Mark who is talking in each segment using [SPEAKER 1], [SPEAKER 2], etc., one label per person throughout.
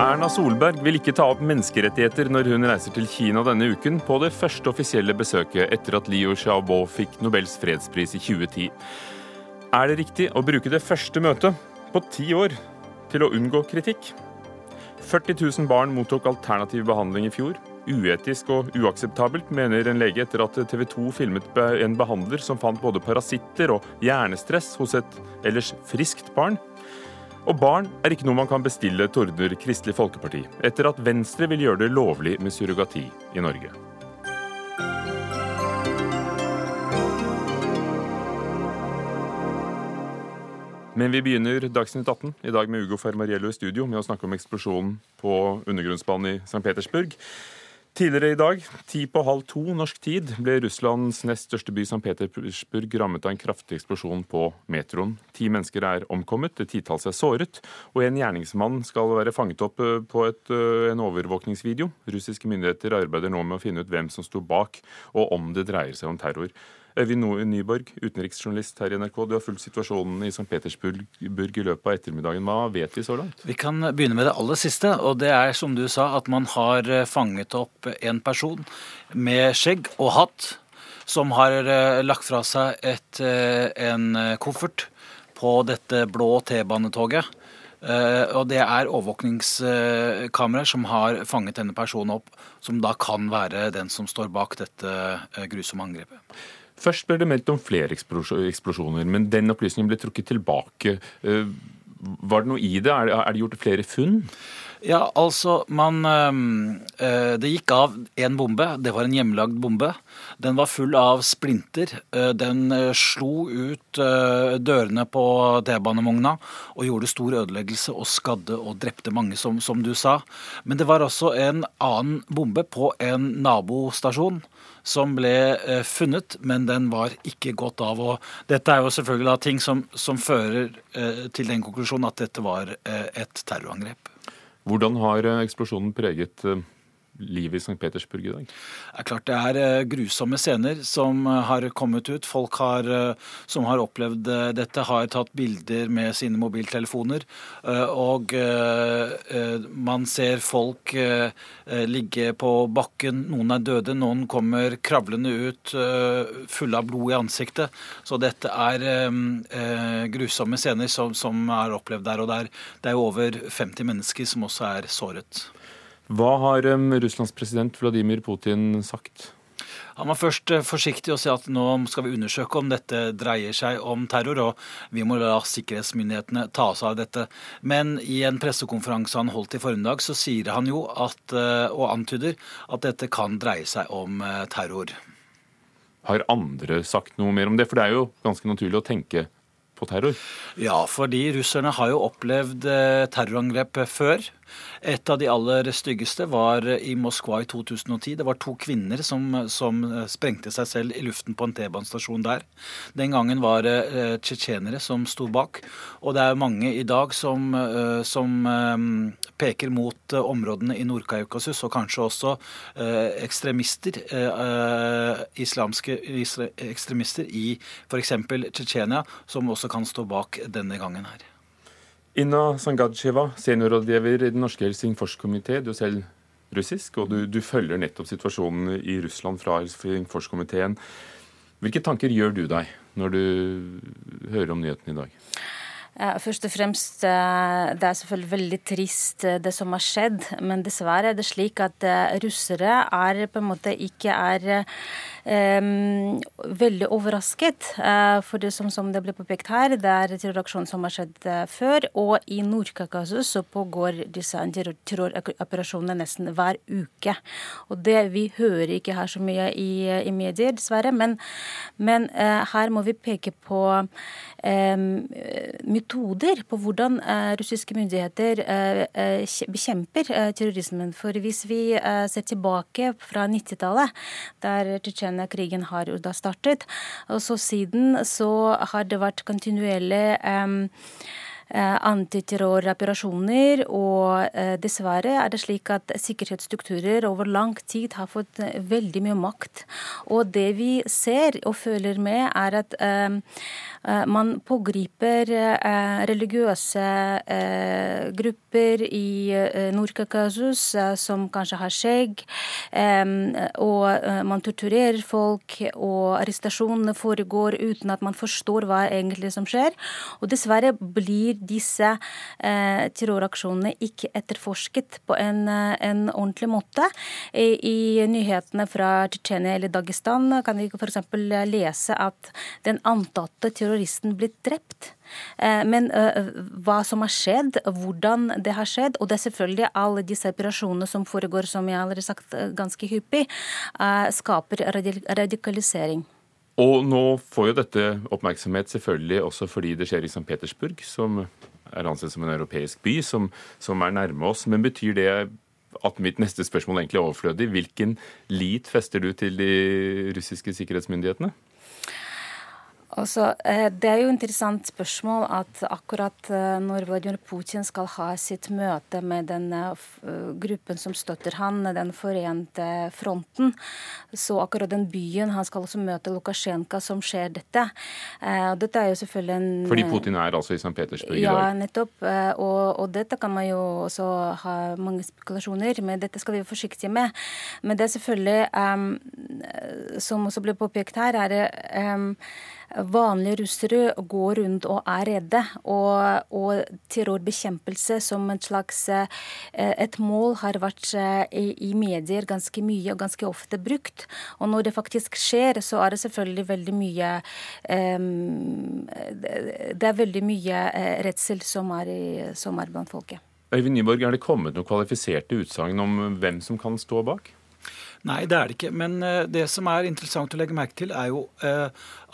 [SPEAKER 1] Erna Solberg vil ikke ta opp menneskerettigheter når hun reiser til Kina denne uken, på det første offisielle besøket etter at Liu Xiaobo fikk Nobels fredspris i 2010. Er det riktig å bruke det første møtet på ti år til å unngå kritikk? 40 000 barn mottok alternativ behandling i fjor. Uetisk og uakseptabelt, mener en lege etter at TV 2 filmet en behandler som fant både parasitter og hjernestress hos et ellers friskt barn. Og barn er ikke noe man kan bestille, tordner Kristelig Folkeparti, etter at Venstre vil gjøre det lovlig med surrogati i Norge. Men vi begynner Dagsnytt 18 i dag med Ugo Fermariello i studio med å snakke om eksplosjonen på undergrunnsbanen i St. Petersburg. Tidligere i dag, ti på halv to norsk tid, ble Russlands nest største by, St. Petersburg, rammet av en kraftig eksplosjon på metroen. Ti mennesker er omkommet, et titalls er såret, og en gjerningsmann skal være fanget opp eh, på et, eh, en overvåkningsvideo. Russiske myndigheter arbeider nå med å finne ut hvem som sto bak, og om det dreier seg om terror. Øyvind Nyborg, utenriksjournalist her i NRK. Du har fulgt situasjonen i St. Petersburg i løpet av ettermiddagen. Hva vet vi så langt?
[SPEAKER 2] Vi kan begynne med det aller siste. Og det er som du sa, at man har eh, fanget opp en person med skjegg og hatt som har eh, lagt fra seg et, eh, en koffert på dette blå T-banetoget. Og det er overvåkningskameraer som har fanget denne personen opp, som da kan være den som står bak dette grusomme angrepet.
[SPEAKER 1] Først ble det meldt om flere eksplosjoner, men den opplysningen ble trukket tilbake. Eh, var det noe i det? Er det gjort flere funn?
[SPEAKER 2] Ja, altså man øh, Det gikk av en bombe. Det var en hjemmelagd bombe. Den var full av splinter. Den slo ut dørene på T-banevogna og gjorde stor ødeleggelse og skadde og drepte mange, som, som, du sa. Men det var også en annen bombe på en nabostasjon som ble eh, funnet, men den var ikke gått av. og Dette er jo selvfølgelig ting som, som fører eh, til den konklusjonen at dette var eh, et terrorangrep.
[SPEAKER 1] Hvordan har eksplosjonen preget livet i St. Petersburg i dag?
[SPEAKER 2] Det er klart det er eh, grusomme scener som eh, har kommet ut. Folk har, eh, som har opplevd dette, har tatt bilder med sine mobiltelefoner. Og man ser folk ligge på bakken. Noen er døde, noen kommer kravlende ut fulle av blod i ansiktet. Så dette er grusomme scener som, er opplevd der. Og det er, det er over 50 mennesker som også er såret.
[SPEAKER 1] Hva har Russlands president Vladimir Putin sagt?
[SPEAKER 2] Han var først eh, forsiktig og sa at nå skal vi undersøke om dette dreier seg om terror, og vi må la sikkerhetsmyndighetene ta seg av dette. Men i en pressekonferanse han holdt i formiddag, så sier han jo at, eh, og antyder at dette kan dreie seg om eh, terror.
[SPEAKER 1] Har andre sagt noe mer om det? For det er jo ganske naturlig å tenke på terror?
[SPEAKER 2] Ja, fordi russerne har jo opplevd terrorangrep før. Et av de aller styggeste var i Moskva i 2010. Det var to kvinner som, som sprengte seg selv i luften på en T-banestasjon der. Den gangen var det eh, tsjetsjenere som sto bak. Og det er mange i dag som, eh, som eh, peker mot områdene i Nord-Kaukasus, og kanskje også ekstremister, islamske ekstremister i f.eks. Tsjetsjenia, som også kan stå bak denne gangen her.
[SPEAKER 1] Inna Sangadjeva, seniorrådgiver i Den norske Helsingforskomité. Du er selv russisk, og du, du, følger nettopp situasjonen i Russland fra Helsingforskomiteen. Hvilke tanker gjør du deg når du hører om nyhetene i dag?
[SPEAKER 3] Først og fremst, eh, det er selvfølgelig veldig trist eh, det som har skjedd. Men dessverre er det slik at eh, russere er på en måte ikke er um, veldig overrasket. For det som, som, det ble påpekt her, det er terroraksjon som har skjedd før. Og i Nord-Kaukasus så pågår disse terroroperasjonene nesten hver uke. Og det vi hører ikke her så mye i, i medier, dessverre. Men, men uh, her må vi peke på um, metoder på hvordan russiske myndigheter bekjemper terrorismen. For hvis vi ser tilbake fra 90-tallet, der Tsjetsjenia-krigen har jo da startet, og så siden så har det vært kontinuerlige antiterroroperasjoner. Og dessverre er det slik at sikkerhetsstrukturer over lang tid har fått veldig mye makt. Og det vi ser og føler med, er at Man pågriper religiøse grupper i Nord-Kaukasus som kanskje har skjegg, og man torturerer folk, og arrestasjonene foregår uten at man forstår hva egentlig som skjer. Og dessverre blir disse terroraksjonene ikke etterforsket på en, en ordentlig måte. I, i nyhetene fra Tsjetsjenia eller Dagestan kan vi f.eks. lese at den antatte terroristen blir drept. Eh, men eh, hva som har skjedd, hvordan det har skjedd, og det er selvfølgelig alle disse operasjonene som foregår, som jeg allerede sagt eh, ganske hyppig, skaper radikalisering.
[SPEAKER 1] Og nå får jo dette oppmerksomhet selvfølgelig også fordi det skjer i St. Petersburg, som er ansett som en europeisk by, som, som er nærme oss. Men betyr det at mitt neste spørsmål egentlig er overflødig. Hvilken lit fester du til de russiske sikkerhetsmyndighetene?
[SPEAKER 3] Altså, eh, det er jo et interessant spørsmål at akkurat eh, når Vladimir Putin skal ha sitt møte med den eh, gruppen som støtter han, den forente fronten, så akkurat den byen han skal også møte Lukasjenko, som skjer dette. Dette er jo selvfølgelig en
[SPEAKER 1] Fordi Putin er altså i St. Petersburg
[SPEAKER 3] i dag? Ja, nettopp. Og, og, dette kan man jo også ha mange spekulasjoner men dette skal vi være forsiktige med. Men det er selvfølgelig, um, som også ble påpekt her, er det um, vanlige russere går rundt og er redde. Og, og terrorbekjempelse som et slags eh, et mål har vært eh, i, i, medier ganske mye og ganske ofte brukt. Og når det faktisk skjer, så er det selvfølgelig veldig mye um, Det er veldig mye redsel som er, i, som er blant folket.
[SPEAKER 1] Øyvind Nyborg, er det kommet noen kvalifiserte utsagn om hvem som kan stå bak?
[SPEAKER 2] Nei, det er det ikke. Men det som er interessant å legge merke til, er jo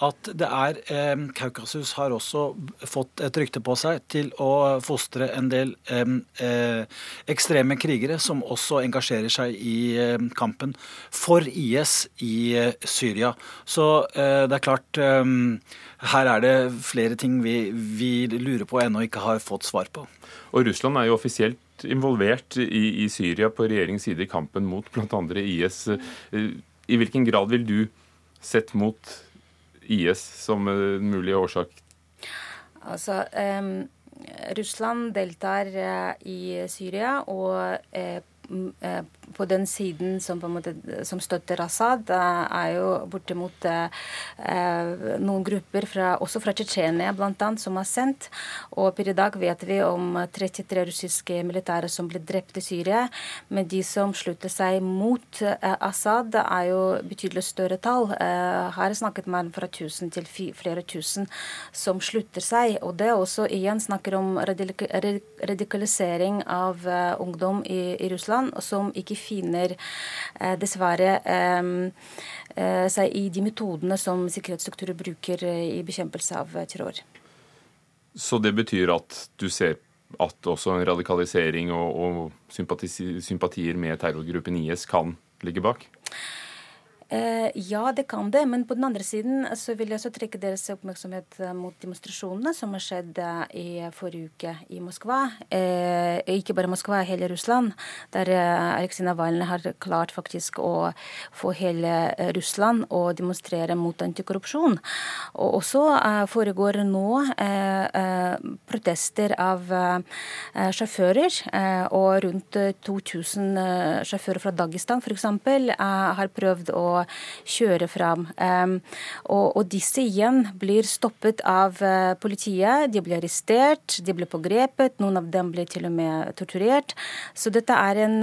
[SPEAKER 2] at det er eh, Kaukasus har også fått et rykte på seg til å fostre en del eh, ekstreme krigere som også engasjerer seg i eh, kampen for IS i eh, Syria. Så eh, det er klart eh, her er det flere ting vi, vi lurer på og ennå ikke har fått svar på.
[SPEAKER 1] Og Russland er jo offisielt involvert i, i Syria på regjeringens side i kampen mot bl.a. IS. I hvilken grad vil du sett mot IS som en mulig årsak?
[SPEAKER 3] Altså, um, Russland deltar uh, i Syria, og uh, på den siden som, måte, som støtter Assad, er jo bortimot eh, noen grupper, fra, også fra Tsjetsjenia bl.a., som har sendt. Og per i dag vet vi om 33 russiske militære som ble drept i Syria. Men de som slutter seg mot eh, Assad, er jo betydelig større tall. Eh, her snakket man fra 1000 til flere tusen som slutter seg. Og det er også igjen snakker om radikalisering av ungdom i, i Russland, som ikke finner eh, dessverre eh, seg i de metodene som sikkerhetsstrukturer bruker i bekjempelse av terror.
[SPEAKER 1] Så det betyr at du ser at også en radikalisering og, og sympatier med terrorgruppen IS kan ligge bak?
[SPEAKER 3] Eh, ja, det kan det. Men på den andre siden så vil jeg også trekke deres oppmerksomhet eh, mot demonstrasjonene som har skjedd eh, i forrige uke i Moskva. Eh, ikke bare Moskva, hele Russland. Der eh, Aleksej Navalnyj har klart faktisk å få hele eh, Russland å demonstrere mot antikorrupsjon. Og også foregår nå protester av sjåfører. og rundt 2000 sjåfører fra Dagestan f.eks. har prøvd å kjøre fram. Og, og disse igjen blir stoppet av eh, politiet. De blir arrestert, de blir pågrepet, noen av dem blir til og med torturert. Så dette er en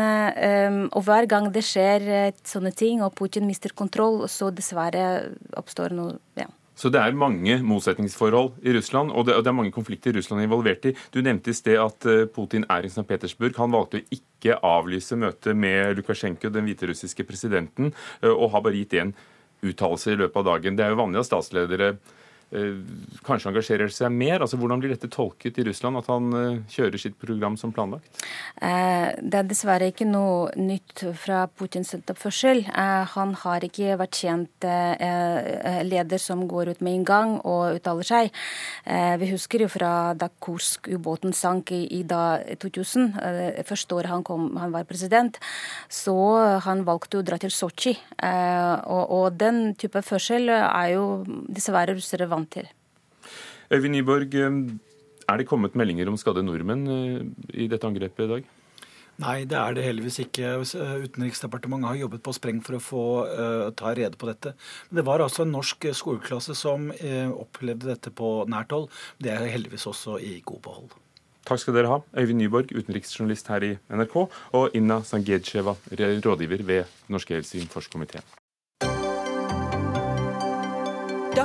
[SPEAKER 3] Og hver gang det skjer eh, sånne ting, og Putin mister kontroll, så dessverre oppstår noe ja.
[SPEAKER 1] Så det er mange motsetningsforhold i Russland, og det, og det er mange konflikter Russland er involvert i. Du nevnte i sted at eh, Putin er i St. Petersburg. Han valgte å ikke avlyse møtet med Lukasjenko, den hviterussiske presidenten, eh, og har bare gitt én uttalelse i løpet av dagen. Det er jo vanlig at statsledere kanskje engasjerer seg mer? Altså, Hvordan blir dette tolket i Russland, at han eh, kjører sitt program som planlagt?
[SPEAKER 3] Eh, det er dessverre ikke noe nytt fra Putins oppførsel. Han har ikke vært kjent leder som går ut med en gang og uttaler seg. Vi husker jo fra da Kursk-ubåten sank i, i da 2000, første året han, kom, han var president, så han valgte å dra til Sotsji. Og, og den type førsel er jo dessverre russere vant vant til.
[SPEAKER 1] Øyvind Nyborg, er det kommet meldinger om skadde nordmenn i dette angrepet i dag?
[SPEAKER 2] Nei, det er det heldigvis ikke. Utenriksdepartementet har jobbet på spreng for å få uh, ta rede på dette. Men det var altså en norsk skoleklasse som uh, opplevde dette på nært hold. Det er heldigvis også i god behold.
[SPEAKER 1] Takk skal dere ha, Øyvind Nyborg, utenriksjournalist her i NRK, og Inna Sangedsheva, rådgiver ved Norske Helsingforskomiteen.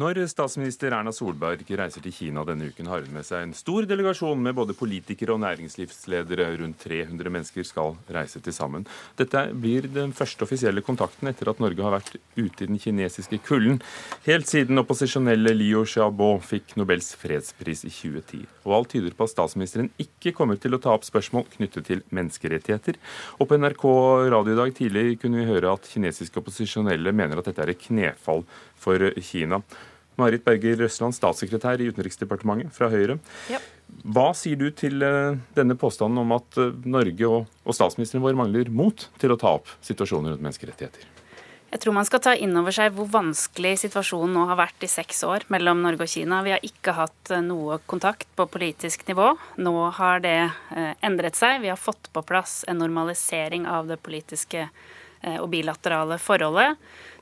[SPEAKER 1] Når statsminister Erna Solberg reiser til Kina denne uken, har hun med seg en stor delegasjon med både politikere og næringslivsledere. Rundt 300 mennesker skal reise til sammen. Dette blir den første offisielle kontakten etter at Norge har vært ute i den kinesiske kulden, helt siden opposisjonelle Liu Xiaobo fikk Nobels fredspris i 2010. Og alt tyder på at statsministeren ikke kommer til å ta opp spørsmål knyttet til menneskerettigheter. Og på NRK radio i dag tidlig kunne vi høre at kinesiske opposisjonelle mener at dette er et knefall for Kina. Marit Berger Røsland, statssekretær i Utenriksdepartementet fra Høyre. Ja. Hva sier du til eh, denne påstanden om at eh, Norge og, og statsministeren vår mangler mot til å ta opp situasjonen rundt menneskerettigheter?
[SPEAKER 4] Jeg tror man skal ta inn over seg hvor vanskelig situasjonen nå har vært i seks år mellom Norge og Kina. Vi har ikke hatt eh, noe kontakt på politisk nivå. Nå har det endret seg. Vi har fått på plass en normalisering av det politiske og bilaterale forholdet.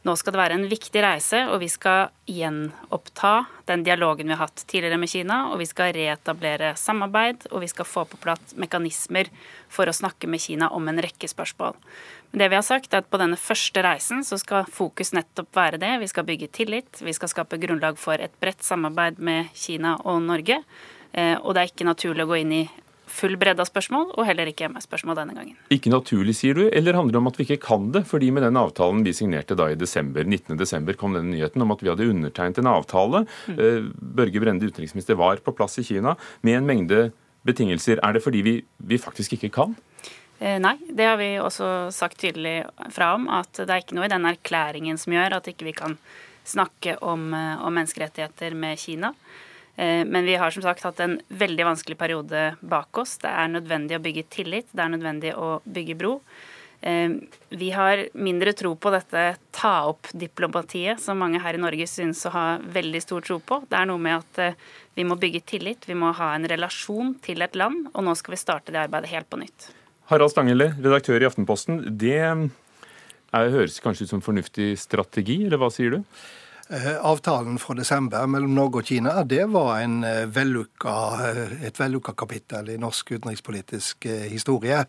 [SPEAKER 4] Nå skal det være en viktig reise, og vi skal gjenoppta den dialogen vi har hatt tidligere med Kina. Og vi skal reetablere samarbeid, og vi skal få på plass mekanismer for å snakke med Kina om en rekke spørsmål. Men det vi har sagt er at På denne første reisen så skal fokus nettopp være det. Vi skal bygge tillit, vi skal skape grunnlag for et bredt samarbeid med Kina og Norge. Eh, og det er ikke naturlig å gå inn i full bredde av spørsmål, og heller ikke MS-spørsmål denne gangen.
[SPEAKER 1] Ikke naturlig, sier du, eller handler det om at vi ikke kan det? Fordi med den avtalen vi signerte da i desember, 19. desember kom denne nyheten om at vi hadde undertegnet en avtale. Mm. Eh, Børge Brende, utenriksminister, var på plass i Kina med en mengde betingelser. Er det fordi vi, vi faktisk ikke kan?
[SPEAKER 4] Eh, nei, det har vi også sagt tydelig fra om. At det er ikke noe i den erklæringen som gjør at ikke vi kan snakke om, eh, om menneskerettigheter med Kina. Eh, men vi har som sagt hatt en veldig vanskelig periode bak oss. Det er nødvendig å bygge tillit, det er nødvendig å bygge bro. Eh, vi har mindre tro på dette ta-opp-diplomatiet som mange her i Norge synes å ha veldig stor tro på. Det er noe med at eh, vi må bygge tillit, vi må ha en relasjon til et land, og nå skal vi starte det arbeidet helt på nytt.
[SPEAKER 1] Harald Stangele, redaktør i Aftenposten. Det er, høres kanskje ut som fornuftig strategi, eller hva sier du?
[SPEAKER 5] Eh, avtalen fra desember mellom Norge og Kina det var eh, vellukka, eh, et vellukka kapittel i norsk utenrikspolitisk historie.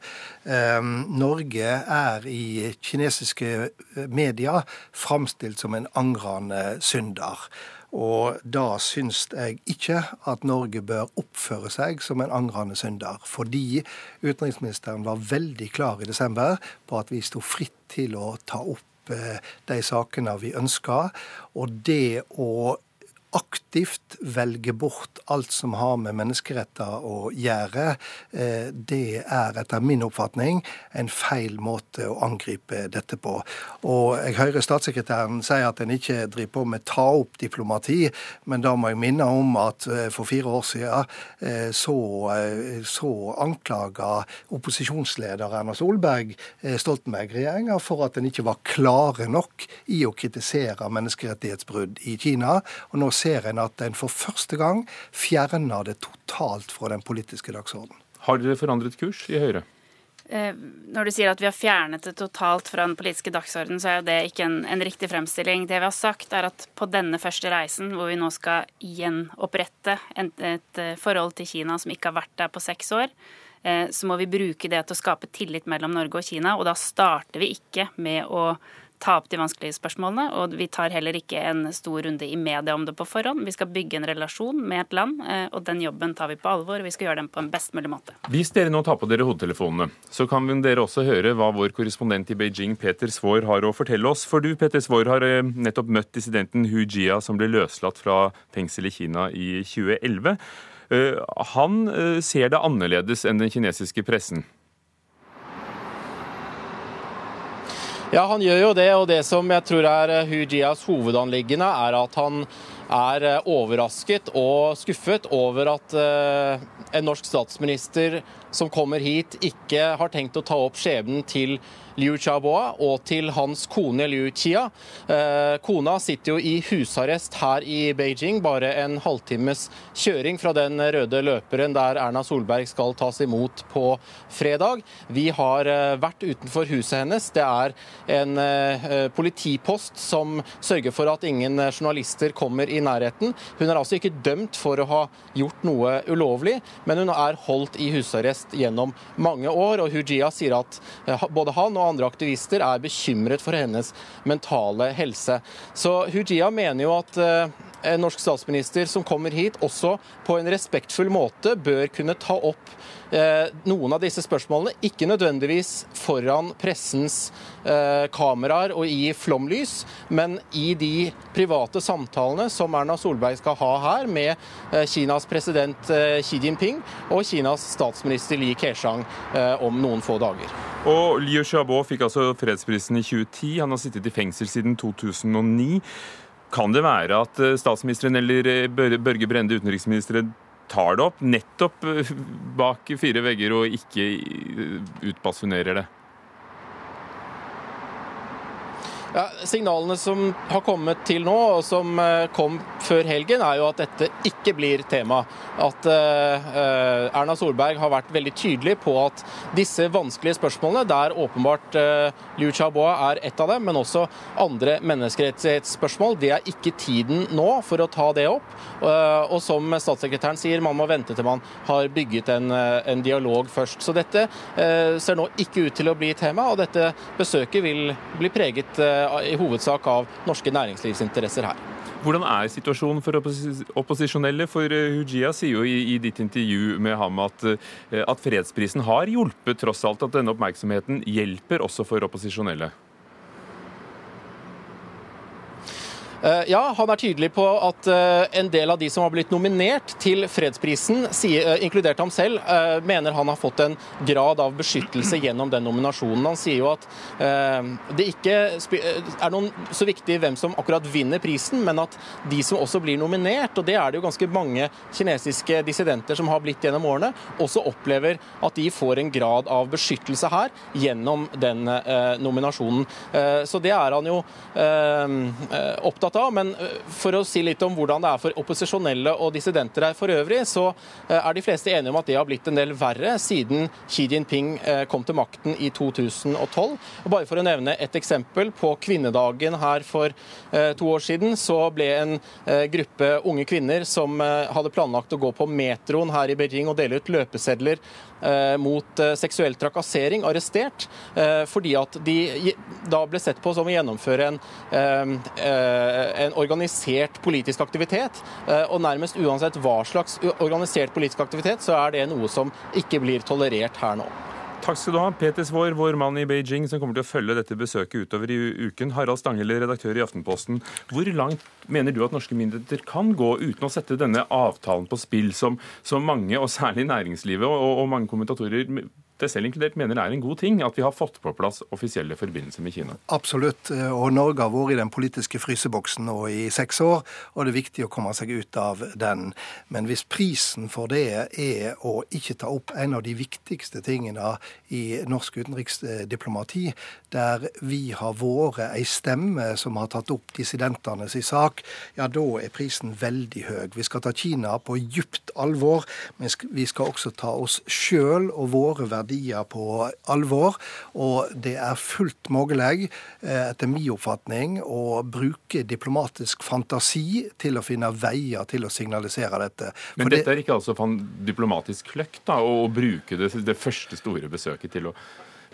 [SPEAKER 5] Norge er i kinesiske medier framstilt som en angrende synder. Og da syns jeg ikke at Norge bør oppføre seg som en angrende synder. Fordi utenriksministeren var veldig klar i desember på at vi sto fritt til å ta opp Eh, de sakene vi ønsker. Og det å aktivt velge bort alt som har med menneskeretter å gjøre, eh, det er etter min oppfatning en feil måte å angripe dette på. Og jeg hører statssekretæren si at en ikke driver på med ta-opp-diplomati, men da må jeg minne om at eh, for fire år siden eh, så, så anklaga opposisjonsleder Erna Solberg Stoltenberg-regjeringa for at en ikke var klare nok i å kritisere menneskerettighetsbrudd i Kina. og nå ser en at en for første gang fjerner det totalt fra den politiske dagsordenen.
[SPEAKER 1] Har dere forandret kurs i Høyre?
[SPEAKER 4] Eh, når du sier at vi har fjernet det totalt fra den politiske dagsordenen, så er jo det ikke en, en, riktig fremstilling. Det vi har sagt, er at på denne første reisen, hvor vi nå skal gjenopprette et, et eh, forhold til Kina som ikke har vært der på seks år, eh, så må vi bruke det til å skape tillit mellom Norge og Kina. Og da starter vi ikke med å ta opp de vanskelige spørsmålene, og vi tar heller ikke en stor runde i media om det på forhånd. Vi skal bygge en relasjon med et land, eh, og den jobben tar vi på alvor. og Vi skal gjøre den på en best mulig måte.
[SPEAKER 1] Hvis dere nå tar på dere hodetelefonene, så kan dere også høre hva vår korrespondent i Beijing, Peter Svaar, har å fortelle oss. For du, Peter Svaar, har eh, nettopp møtt dissidenten Hu Jia, som ble løslatt fra fengsel i Kina i 2011. Eh, han ser det annerledes enn den kinesiske pressen.
[SPEAKER 6] Ja, han gjør jo det, og det som jeg tror er Hu Jias hovedanliggende, er at han er overrasket og skuffet over at en norsk statsminister som kommer hit, ikke har tenkt å ta opp skjebnen til Liu Xiaoboa og til hans kone Liu Xia. Eh, kona sitter jo i husarrest her i Beijing, bare en halvtimes kjøring fra den røde løperen der Erna Solberg skal tas imot på fredag. Vi har eh, vært utenfor huset hennes. Det er en eh, politipost som sørger for at ingen journalister kommer i nærheten. Hun er altså ikke dømt for å ha gjort noe ulovlig, men hun er holdt i husarrest protest gjennom mange år. og Hujia sier at eh, både han og andre aktivister er bekymret for hennes mentale helse. Så Hujia mener jo at eh, en norsk statsminister som kommer hit, også på en respektfull måte bør kunne ta opp eh, noen av disse spørsmålene. Ikke nødvendigvis foran pressens eh, kameraer og i flomlys, men i de private samtalene som Erna Solberg skal ha her med eh, Kinas president eh, Xi Jinping og Kinas statsminister Li Keqiang eh, om noen få dager.
[SPEAKER 1] Og Liu Xiaobo fikk altså fredsprisen i 2010. Han har sittet i fengsel siden 2009. Kan det være at eh, statsministeren eller eh, Børge Brende, utenriksministeren, tar det opp nettopp eh, bak fire vegger og ikke utbasunerer det?
[SPEAKER 6] Ja, signalene som har kommet til nå, og som kom før helgen, er jo at dette ikke blir tema. At uh, Erna Solberg har vært veldig tydelig på at disse vanskelige spørsmålene, der åpenbart uh, Liu Xiaoboa er et av dem, men også andre menneskerettighetsspørsmål, det er ikke tiden nå for å ta det opp. Uh, og som statssekretæren sier, man må vente til man har bygget en, en dialog først. Så dette ser nå ikke ut til å bli tema, og dette besøket vil bli preget i hovedsak av norske næringslivsinteresser her.
[SPEAKER 1] Hvordan er situasjonen for opposisjonelle? For eh, Hujia sier jo i, i ditt intervju med ham at, eh, at fredsprisen har hjulpet, tross alt at denne oppmerksomheten hjelper også for opposisjonelle.
[SPEAKER 6] Eh, ja, han er tydelig på at eh, en del av de som har blitt nominert til fredsprisen, eh, inkludert ham selv, mener han har fått en grad av beskyttelse gjennom den nominasjonen. Han sier jo at det ikke er noen så viktig hvem som akkurat vinner prisen, men at de som også blir nominert, og det er det jo ganske mange kinesiske dissidenter som har blitt gjennom årene, også opplever at de får en grad av beskyttelse her gjennom den nominasjonen. Så det er han jo opptatt opptatt av. Men eh, for å si litt om hvordan det er for opposisjonelle og dissidenter her for øvrig, så eh, er de fleste enige om at det har blitt en del verre siden Xi Jinping eh, kom til makten i 2012. Og bare for å nevne et eksempel. På kvinnedagen her for to år siden så ble en gruppe unge kvinner som hadde planlagt å gå på metroen her i Beijing og dele ut løpesedler mot seksuell trakassering, arrestert fordi at de da ble sett på som å gjennomføre en Eh, en organisert politisk aktivitet. Eh, og nærmest uansett hva slags organisert politisk aktivitet, så er det noe som ikke blir tolerert her nå.
[SPEAKER 1] Takk skal du ha, Peter Svår, vår mann i Beijing, som kommer til å følge dette besøket utover i uken. Harald Stanghelle, redaktør i Aftenposten. Hvor langt mener du at norske myndigheter kan gå uten å sette denne avtalen på spill, som, som mange, og særlig næringslivet og, og mange kommentatorer det selv inkludert mener er en god ting at vi har fått på plass offisielle forbindelser med Kina?
[SPEAKER 5] Absolutt. Og Norge har vært i den politiske fryseboksen nå i seks år, og det er viktig å komme seg ut av den. Men hvis prisen for det er å ikke ta opp en av de viktigste tingene i norsk utenriksdiplomati, der vi har vært ei stemme som har tatt opp dissidentenes sak, ja, da er prisen veldig høy. Vi skal ta Kina på djupt alvor, men vi skal også ta oss sjøl og våre verdier verdier på alvor. Og det er fullt mulig, eh, etter min oppfatning, å bruke diplomatisk fantasi til å finne veier til å signalisere dette.
[SPEAKER 1] For Men dette er ikke altså diplomatisk kløkt, da, å bruke det, det første store besøket til å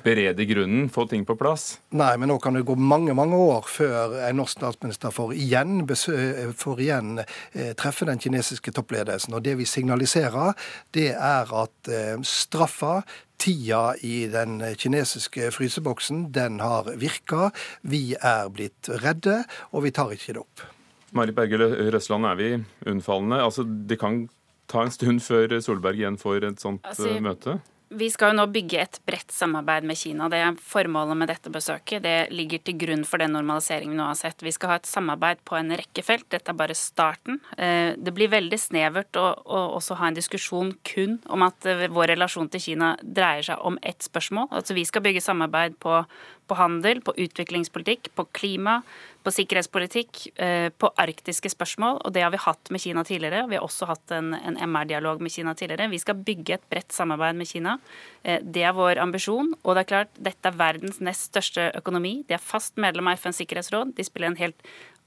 [SPEAKER 1] berede grunnen, få ting på plass?
[SPEAKER 5] Nei, men nå kan det gå mange mange år før en norsk statsminister får igjen, får igjen eh, treffe den kinesiske toppledelsen. Og det vi signaliserer, det er at eh, straffa Tida i den kinesiske fryseboksen den har virka. Vi er blitt redde, og vi tar ikke det opp.
[SPEAKER 1] Marit Berge Røsland, er vi unnfallende? Altså, det kan ta en stund før Solberg igjen får et sånt altså,
[SPEAKER 4] eh,
[SPEAKER 1] møte?
[SPEAKER 4] Vi skal jo nå bygge et bredt samarbeid med Kina. Det er formålet med dette besøket. Det ligger til grunn for den normaliseringen vi nå har sett. Vi skal ha et samarbeid på en rekke felt. Dette er bare starten. Eh, det blir veldig snevert å, å også ha en diskusjon kun om at eh, vår relasjon til Kina dreier seg om ett spørsmål. Altså Vi skal bygge samarbeid på, på handel, på utviklingspolitikk, på klima, på sikkerhetspolitikk, eh, på arktiske spørsmål. Og det har vi hatt med Kina tidligere. Vi har også hatt en, en MR-dialog med Kina tidligere. Vi skal bygge et bredt samarbeid med Kina. Eh, det er vår ambisjon. Og det er klart, dette er verdens nest største økonomi. De er fast medlem av FNs sikkerhetsråd. De spiller en helt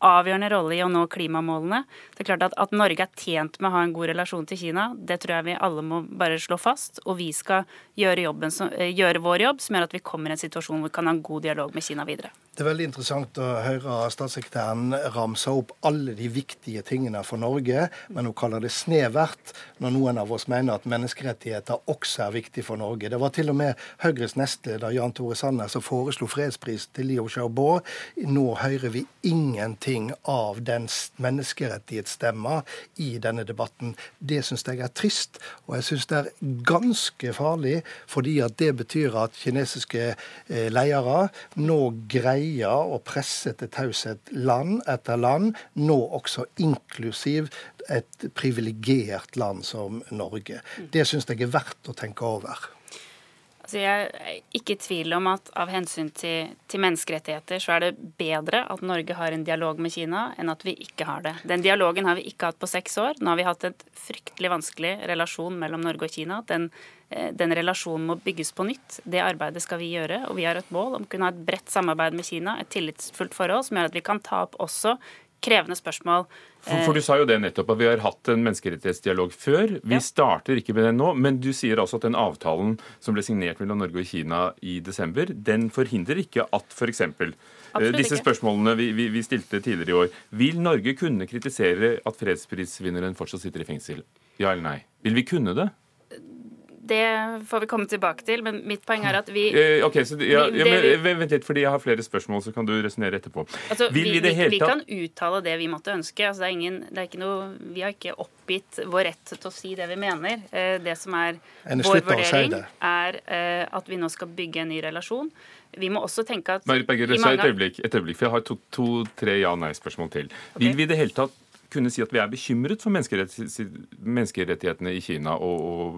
[SPEAKER 4] avgjørende rolle i å nå klimamålene. Det er klart at, at, Norge er tjent med å ha en god relasjon til Kina, det tror jeg vi alle må bare slå fast. Og vi skal gjøre, som, eh, gjøre vår jobb som gjør at vi kommer i en situasjon hvor vi kan ha en god dialog med Kina videre.
[SPEAKER 5] Det er veldig interessant å høre statssekretæren ramse opp alle de viktige tingene for Norge, men hun kaller det snevert når noen av oss mener at menneskerettigheter også er viktig for Norge. Det var til og med Høyres nestleder Jan Tore Sanner som foreslo fredspris til Liu Xiaobo. Nå hører vi ingenting av den menneskerettighetsstemma i denne debatten. Det syns jeg er trist, og jeg syns det er ganske farlig, fordi at det betyr at kinesiske eh, ledere nå greier greier og presse til taushet land etter land, nå også inklusiv et privilegert land som Norge. Det syns jeg er verdt å tenke over.
[SPEAKER 4] Altså jeg er ikke i tvil om at av hensyn til, til, menneskerettigheter, så er det bedre at Norge har en dialog med Kina, enn at vi ikke har det. Den dialogen har vi ikke hatt på seks år. Nå har vi hatt en fryktelig vanskelig relasjon mellom Norge og Kina. Den den relasjonen må bygges på nytt. Det arbeidet skal vi gjøre. Og vi har et mål om å kunne ha et bredt samarbeid med Kina, et tillitsfullt forhold, som gjør at vi kan ta opp også krevende spørsmål.
[SPEAKER 1] For, for, Du sa jo det nettopp, at vi har hatt en menneskerettighetsdialog før. Vi ja. starter ikke med den nå, men du sier altså at den avtalen som ble signert mellom Norge og Kina i desember, den forhindrer ikke at f.eks. Eh, disse spørsmålene vi, vi, vi, stilte tidligere i år. Vil Norge kunne kritisere at fredsprisvinneren fortsatt sitter i fengsel? Ja eller nei? Vil vi kunne det?
[SPEAKER 4] Det får vi komme tilbake til, men mitt poeng er at vi
[SPEAKER 1] eh, Ok, så, ja, vi, ja, men, Vent litt, fordi jeg har flere spørsmål, så kan du resonnere etterpå.
[SPEAKER 4] Altså, vi, vi, vi, kan uttale det vi måtte ønske. Altså, det er ingen, det er ikke noe, vi har ikke oppgitt vår rett til å si det vi mener. Eh, det som er vår vurdering, er eh, at vi nå skal bygge en ny relasjon. Vi må også tenke at
[SPEAKER 1] Marit Berger, mange... et, øyeblikk, et øyeblikk, for jeg har to-tre to, ja-nei-spørsmål til. Okay. Vil vi i det hele tatt kunne si at vi er bekymret for menneskerettighetene i Kina og, og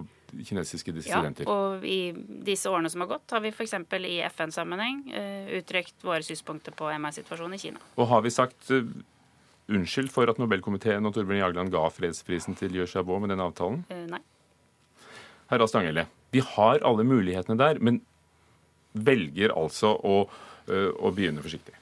[SPEAKER 1] kinesiske dissidenter.
[SPEAKER 4] Ja, og i disse årene som har gått, har vi f.eks. i FN-sammenheng uh, uttrykt våre synspunkter på MR-situasjonen i Kina.
[SPEAKER 1] Og har vi sagt uh, unnskyld for at Nobelkomiteen og Torbjørn Jagland ga fredsprisen til Liu Xiaobo med den avtalen?
[SPEAKER 4] Uh, nei.
[SPEAKER 1] Herra Stanghelle, vi har alle mulighetene der, men velger altså å, å begynne forsiktig.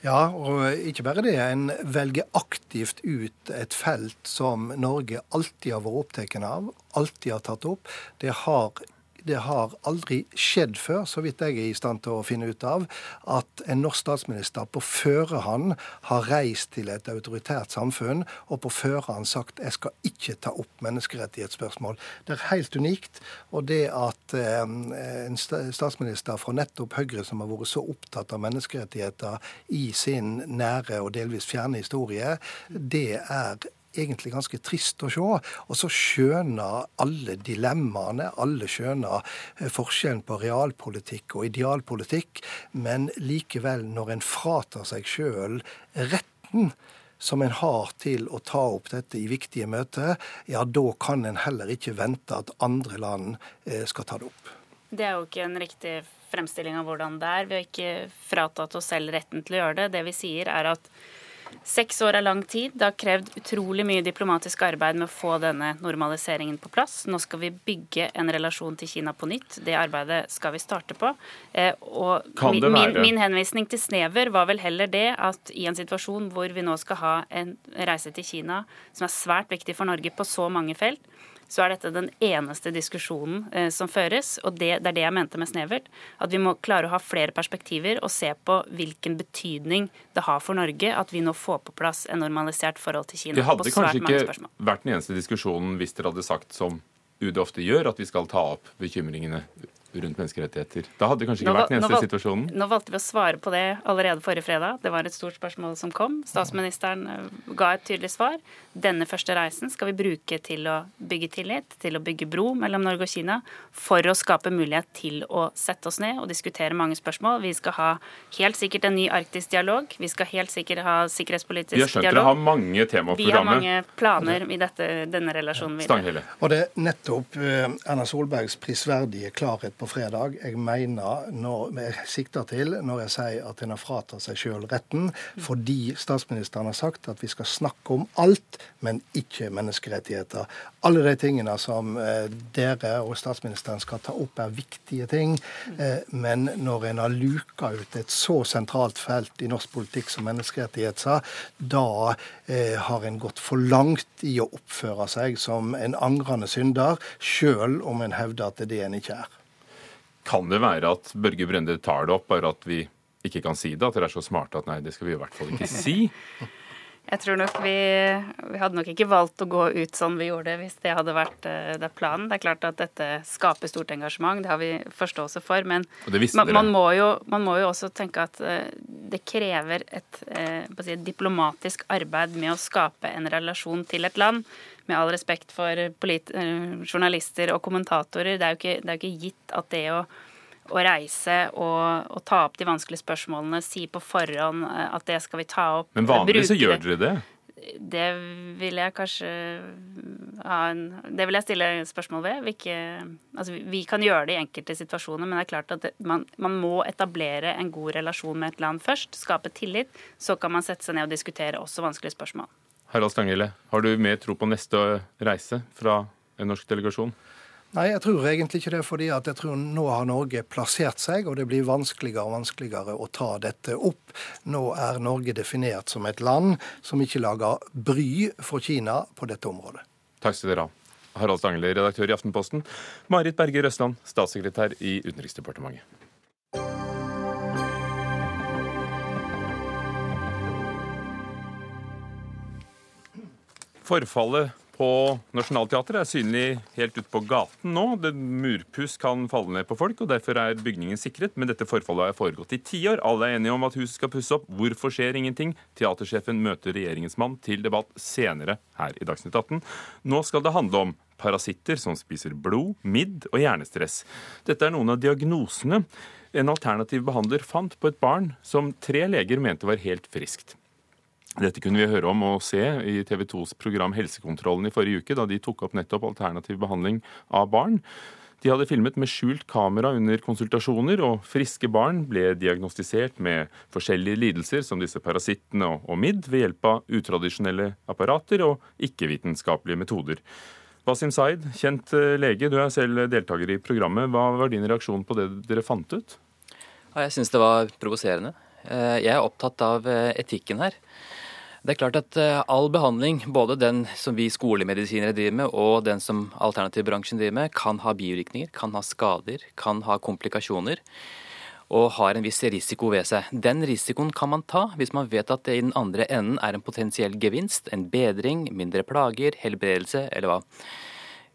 [SPEAKER 5] Ja, og ikke bare det. En velger aktivt ut et felt som Norge alltid har vært opptatt av, alltid har tatt opp. Det har det har aldri skjedd før, så vidt jeg er i stand til å finne ut av, at en norsk statsminister på førehånd har reist til et autoritært samfunn og på førehånd sagt jeg skal ikke ta opp menneskerettighetsspørsmål. Det er helt unikt. Og det at eh, en statsminister fra nettopp Høyre, som har vært så opptatt av menneskerettigheter i sin nære og delvis fjerne historie, det er egentlig ganske trist å se. Og så skjønner alle dilemmaene, alle skjønner eh, forskjellen på realpolitikk og idealpolitikk, men likevel, når en fratar seg sjøl retten som en har til å ta opp dette i viktige møter, ja, da kan en heller ikke vente at andre land eh, skal ta det opp.
[SPEAKER 4] Det er jo ikke en riktig fremstilling av hvordan det er. Vi har ikke fratatt oss selv retten til å gjøre det. Det vi sier, er at Seks år er lang tid. Det har krevd utrolig mye diplomatisk arbeid med å få denne normaliseringen på plass. Nå skal vi bygge en relasjon til Kina på nytt. Det arbeidet skal vi starte på. Eh, og min, min, henvisning til snever var vel heller det at i en situasjon hvor vi nå skal ha en reise til Kina som er svært viktig for Norge på så mange felt, så er dette den eneste diskusjonen eh, som føres. Og det, det, er det jeg mente med snevert. At vi må klare å ha flere perspektiver og se på hvilken betydning det har for Norge at vi nå får på plass en normalisert forhold til Kina.
[SPEAKER 1] Det hadde kanskje ikke vært den eneste diskusjonen hvis dere hadde sagt som UD ofte gjør, at vi skal ta opp bekymringene rundt menneskerettigheter. Da hadde det kanskje ikke nå, vært den eneste situasjonen?
[SPEAKER 4] Nå valgte vi å svare på det allerede forrige fredag. Det var et stort spørsmål som kom. Statsministeren eh, ga et tydelig svar. Denne første reisen skal vi bruke til å bygge tillit, til å bygge bro mellom Norge og Kina, for å skape mulighet til å sette oss ned og diskutere mange spørsmål. Vi skal ha helt sikkert en ny arktisk dialog. Vi skal helt sikkert ha sikkerhetspolitisk dialog. Vi har skjønt
[SPEAKER 1] dialog. dere har mange tema på
[SPEAKER 4] programmet. Vi har mange planer i dette, denne relasjonen
[SPEAKER 1] videre.
[SPEAKER 5] Og det er nettopp uh, Erna Solbergs prisverdige klarhet på fredag jeg mener når, jeg sikter til når jeg sier at en har fratatt seg sjøl retten, fordi statsministeren har sagt at vi skal snakke om alt, men ikke menneskerettigheter. Alle de tingene som eh, dere og statsministeren skal ta opp, er viktige ting. Eh, men når en har luka ut et så sentralt felt i norsk politikk som menneskerettigheter, da eh, har en gått for langt i å oppføre seg som en angrende synder, sjøl om en hevder at det er det en ikke er.
[SPEAKER 1] Kan det være at Børge Brende tar det opp, bare at vi ikke kan si det? At dere er så smarte at nei, det skal vi i hvert fall ikke si?
[SPEAKER 4] Jeg tror nok vi, vi, hadde nok ikke valgt å gå ut sånn vi gjorde hvis det hadde vært uh, det planen. Det er klart at dette skaper stort engasjement, det har vi forståelse for. Men man, man, må jo, man, må jo, også tenke at uh, det krever et, uh, si, et, diplomatisk arbeid med å skape en relasjon til et land. Med all respekt for journalister og kommentatorer, det er jo ikke, det er jo ikke gitt at det å å reise og, og, ta opp de vanskelige spørsmålene, si på forhånd eh, at det skal vi ta opp.
[SPEAKER 1] Men vanligvis så gjør dere det?
[SPEAKER 4] Det vil jeg kanskje en Det vil jeg stille spørsmål ved. Vi, ikke, altså vi kan gjøre det i enkelte situasjoner, men det er klart at det, man, man, må etablere en god relasjon med et land først. Skape tillit. Så kan man sette seg ned og diskutere også vanskelige spørsmål.
[SPEAKER 1] Harald Stanghelle, har du mer tro på neste reise fra en norsk delegasjon?
[SPEAKER 5] Nei, jeg tror egentlig ikke det. fordi at jeg tror nå har Norge plassert seg, og det blir vanskeligere og vanskeligere å ta dette opp. Nå er Norge definert som et land som ikke lager bry for Kina på dette området.
[SPEAKER 1] Takk skal dere ha. Harald Stangle, redaktør i Aftenposten. Marit Berger Røsland, statssekretær i Utenriksdepartementet. Forfallet på Nationaltheatret er synlig helt ute på gaten nå. Det Murpuss kan falle ned på folk, og derfor er bygningen sikret. Men dette forfallet har foregått i tiår. Alle er enige om at huset skal pusse opp. Hvorfor skjer ingenting? Teatersjefen møter regjeringens mann til debatt senere her i Dagsnytt 18. Nå skal det handle om parasitter som spiser blod, midd og hjernestress. Dette er noen av diagnosene en alternativ behandler fant på et barn som tre leger mente var helt friskt. Dette kunne vi høre om og se i TV 2s program Helsekontrollen i forrige uke, da de tok opp nettopp alternativ behandling av barn. De hadde filmet med skjult kamera under konsultasjoner, og friske barn ble diagnostisert med forskjellige lidelser, som disse parasittene og midd ved hjelp av utradisjonelle apparater og ikke-vitenskapelige metoder. Wasim Zaid, kjent eh, lege, du er selv deltaker i programmet. Hva var din reaksjon på det dere fant ut?
[SPEAKER 7] jeg syns det var provoserende. Eh, jeg er opptatt av eh, etikken her. Det er klart at eh, all behandling, både den som vi skolemedisinere driver med og den som alternativbransjen driver med, kan ha bivirkninger, kan ha skader, kan ha komplikasjoner og har en viss risiko ved seg. Den risikoen kan man ta hvis man vet at det i den andre enden er en potensiell gevinst, en bedring, mindre plager, helbredelse eller hva.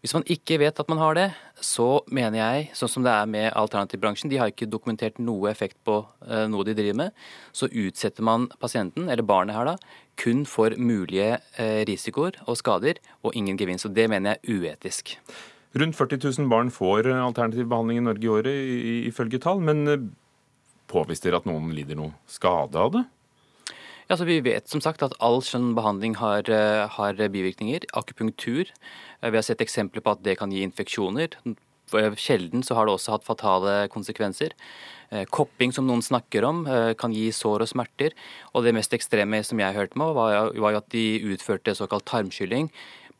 [SPEAKER 7] Hvis man ikke vet at man har det, så mener jeg, sånn som det er med alternativbransjen, de har ikke dokumentert noe effekt på uh, noe de driver med, så utsetter man pasienten, eller barnet her da, kun for mulige uh, risikoer og skader, og ingen gevinst. Og det mener jeg er uetisk.
[SPEAKER 1] Rundt 40 000 barn får alternativ behandling i Norge i året, ifølge tall. Men påviser at noen lider noe skade av det?
[SPEAKER 7] Ja, så Vi vet som sagt at all sånn behandling har, har bivirkninger. Akupunktur Eh, vi har sett eksempler på at det kan gi infeksjoner. Sjelden så har det også hatt fatale konsekvenser. Eh, kopping, som noen snakker om, eh, kan gi sår og smerter. Og det mest ekstreme som jeg hørte med, var jo at de utførte såkalt tarmskylling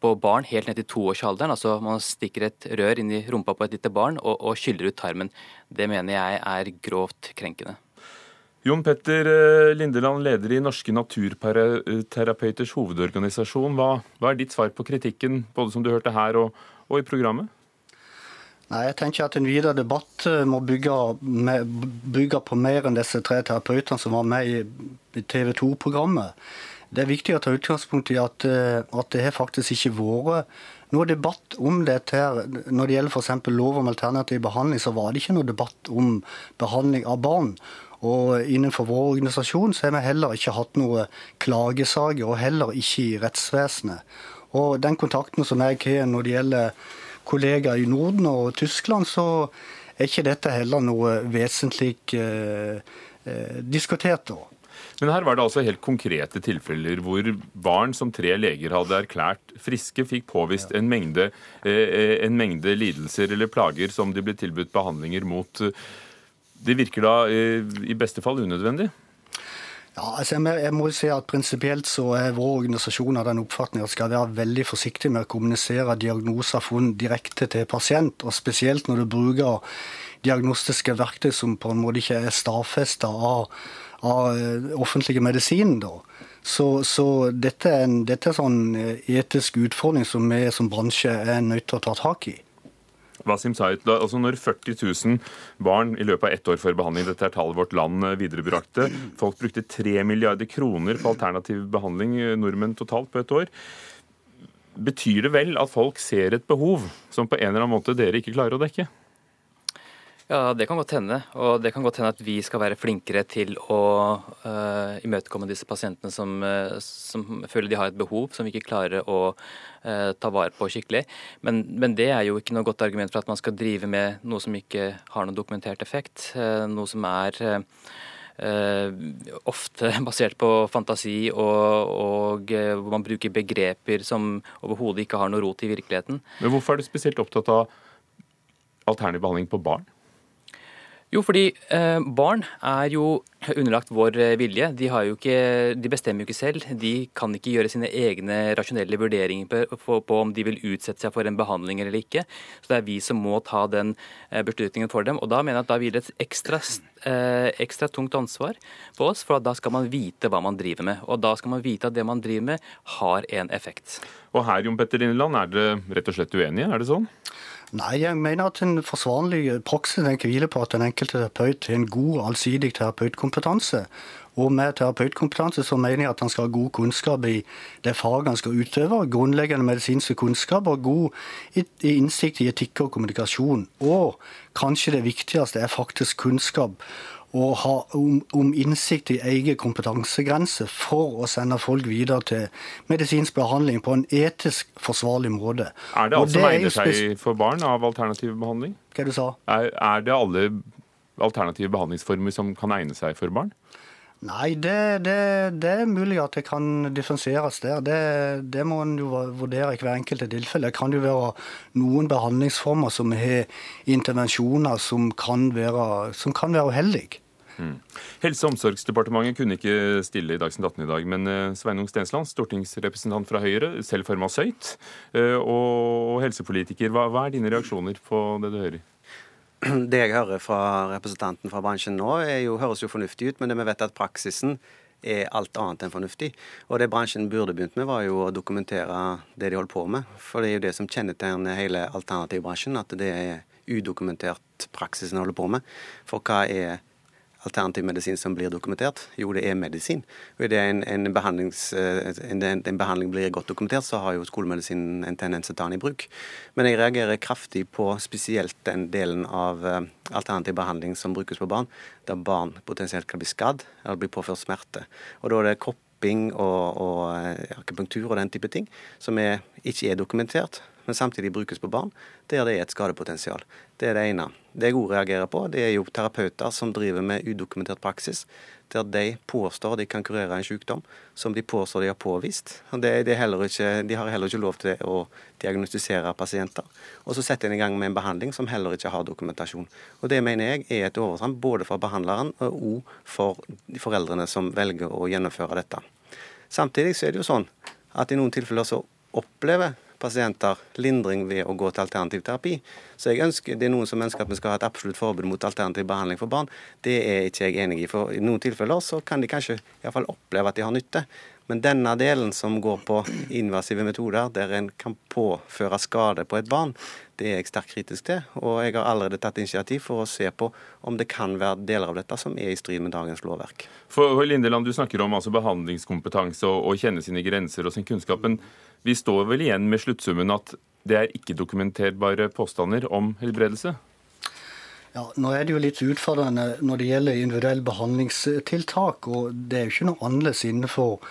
[SPEAKER 7] på barn helt ned til toårsalderen. Altså man stikker et rør inn i rumpa på et lite barn og, og skyller ut tarmen. Det mener jeg er grovt krenkende.
[SPEAKER 1] Jon Petter eh, Lindeland, leder i Norske naturterapeuters hovedorganisasjon. Hva, hva, er ditt svar på kritikken, både som du hørte her og, og i programmet?
[SPEAKER 8] Nei, jeg tenker at En videre debatt eh, må bygge, med, bygge på mer enn disse tre terapeutene som var med i, TV 2-programmet. Det er viktig å ta utgangspunkt i at, eh, at det har faktisk ikke vært noe debatt om dette. her. Når det gjelder f.eks. lov om alternativ behandling, så var det ikke noe debatt om behandling av barn. Og innenfor vår organisasjon så har vi heller ikke hatt noe klagesaker, og heller ikke i rettsvesenet. Og den kontakten som jeg har når det gjelder kollegaer i Norden og Tyskland, så er ikke dette heller noe vesentlig eh, eh, diskutert. da.
[SPEAKER 1] Men her var det altså helt konkrete tilfeller hvor barn som tre leger hadde erklært friske, fikk påvist en mengde, eh, en mengde lidelser eller plager som de ble tilbudt behandlinger mot. Det virker da eh, i beste fall unødvendig?
[SPEAKER 8] Ja, altså jeg må si at Prinsipielt så er vår organisasjon av den oppfatning at skal være veldig forsiktig med å kommunisere diagnoser funn direkte til pasient, og spesielt når du bruker diagnostiske verktøy som på en måte ikke er stadfesta av av eh, offentlige medisin. da. Så, så dette er en dette er sånn eh, etisk utfordring som vi som bransje er nødt til å ta tak i.
[SPEAKER 1] Wasim Sayed, altså Når 40 000 barn i løpet av ett år får behandling, dette er tallet vårt land eh, viderebrakte, folk brukte 3 milliarder kroner på alternativ behandling, nordmenn totalt, på et år. Betyr det vel at folk ser et behov som på en eller annen måte dere ikke klarer å dekke?
[SPEAKER 7] Ja, Det kan godt hende. Og det kan godt hende at vi skal være flinkere til å uh, imøtekomme disse pasientene som, uh, som, føler de har et behov som vi ikke klarer å uh, ta vare på skikkelig. Men, men, det er jo ikke noe godt argument for at man skal drive med noe som ikke har noen dokumentert effekt. noe som er ofte basert på fantasi og, og hvor man bruker begreper som overhodet ikke har noe rot i virkeligheten.
[SPEAKER 1] Men Hvorfor er du spesielt opptatt av alternativ behandling på barn?
[SPEAKER 7] Jo, fordi eh, barn er jo underlagt vår eh, vilje. De, ikke, de, bestemmer jo ikke selv. De kan ikke gjøre sine egne rasjonelle vurderinger på, på, på, om de vil utsette seg for en behandling eller ikke. Så det er vi som må ta den eh, beslutningen for dem. Og da mener jeg at da hviler et ekstra, eh, ekstra tungt ansvar på oss, for da skal man vite hva man driver med. Og da skal man vite at det man driver med, har en effekt.
[SPEAKER 1] Og her, Jon Petter Lindeland, er dere rett og slett uenige, er det sånn?
[SPEAKER 8] Nei, jeg mener at en forsvarlig praksis den hviler på at den enkelte terapeut har en god, allsidig terapeutkompetanse. Og med terapeutkompetanse så mener jeg at han skal ha god kunnskap i det faget han skal utøve. Grunnleggende medisinske kunnskap og god innsikt i etikk og kommunikasjon. Og kanskje det viktigste er faktisk kunnskap å ha om, om, innsikt i egen kompetansegrense for å sende folk videre til medisinsk behandling på en etisk forsvarlig måte.
[SPEAKER 1] Er det alt som egner seg for barn av alternativ behandling?
[SPEAKER 8] Hva du sa?
[SPEAKER 1] Er, er det alle alternative behandlingsformer som kan egne seg for barn?
[SPEAKER 8] Nei, det, det, det, er mulig at det kan differensieres der. Det, det må en jo vurdere i hver enkelte tilfelle. Det kan jo være noen behandlingsformer som har intervensjoner som kan være, som kan være uheldige.
[SPEAKER 1] Mm. Helse- og omsorgsdepartementet kunne ikke stille i Dagsnytt 18 i dag, men eh, Sveinung Stensland, stortingsrepresentant fra Høyre, selv farmasøyt eh, og helsepolitiker. Hva, hva er dine reaksjoner på det du hører?
[SPEAKER 9] Det jeg hører fra representanten fra bransjen nå, jo, høres jo fornuftig ut, men det vi vet at praksisen er alt annet enn fornuftig. Og det bransjen burde begynt med, var jo å dokumentere det de holder på med. For det er jo det som kjennetegner hele alternativbransjen, at det er udokumentert praksisen de holder på med. For hva er alternativ medisin som blir dokumentert? Jo, det er medisin. Og Idet en, en, eh, en, en, behandling blir godt dokumentert, så har jo skolemedisinen en tendens til å ta den i bruk. Men jeg reagerer kraftig på spesielt den delen av eh, alternativ behandling som brukes på barn, der barn potensielt kan bli skadd eller bli påført smerte. Og da er det kopping og, og eh, akupunktur og den type ting som er, ikke er dokumentert men samtidig brukes på barn, der det er et skadepotensial. Det er det ene. Det jeg òg reagerer på, det er jo terapeuter som driver med udokumentert praksis, der de påstår de kan kurere en sykdom som de påstår de har påvist. Det, det ikke, de har heller ikke lov til å diagnostisere pasienter. Og så setter en i gang med en behandling som heller ikke har dokumentasjon. Og Det mener jeg er et overtramp både for behandleren og for de foreldrene som velger å gjennomføre dette. Samtidig så er det jo sånn at i noen tilfeller så opplever pasienter lindring ved å gå til alternativ terapi. Så jeg ønsker, det er noen som ønsker at vi skal ha et absolutt forbud mot alternativ behandling for barn. Det er ikke jeg enig i. For i noen tilfeller så kan de kanskje i oppleve at de har nytte. Men denne delen som går på invasive metoder, der en kan påføre skade på et barn, det er jeg sterkt kritisk til. Og jeg har allerede tatt initiativ for å se på om det kan være deler av dette som er i strid med dagens lovverk.
[SPEAKER 1] For Lindeland, Du snakker om altså behandlingskompetanse og, å kjenne sine grenser og sin kunnskap. Men vi står vel igjen med sluttsummen at det er ikke-dokumenterbare påstander om helbredelse?
[SPEAKER 8] Ja, Nå er det jo litt utfordrende når det gjelder individuell behandlingstiltak. og Det er jo ikke noe annerledes innenfor,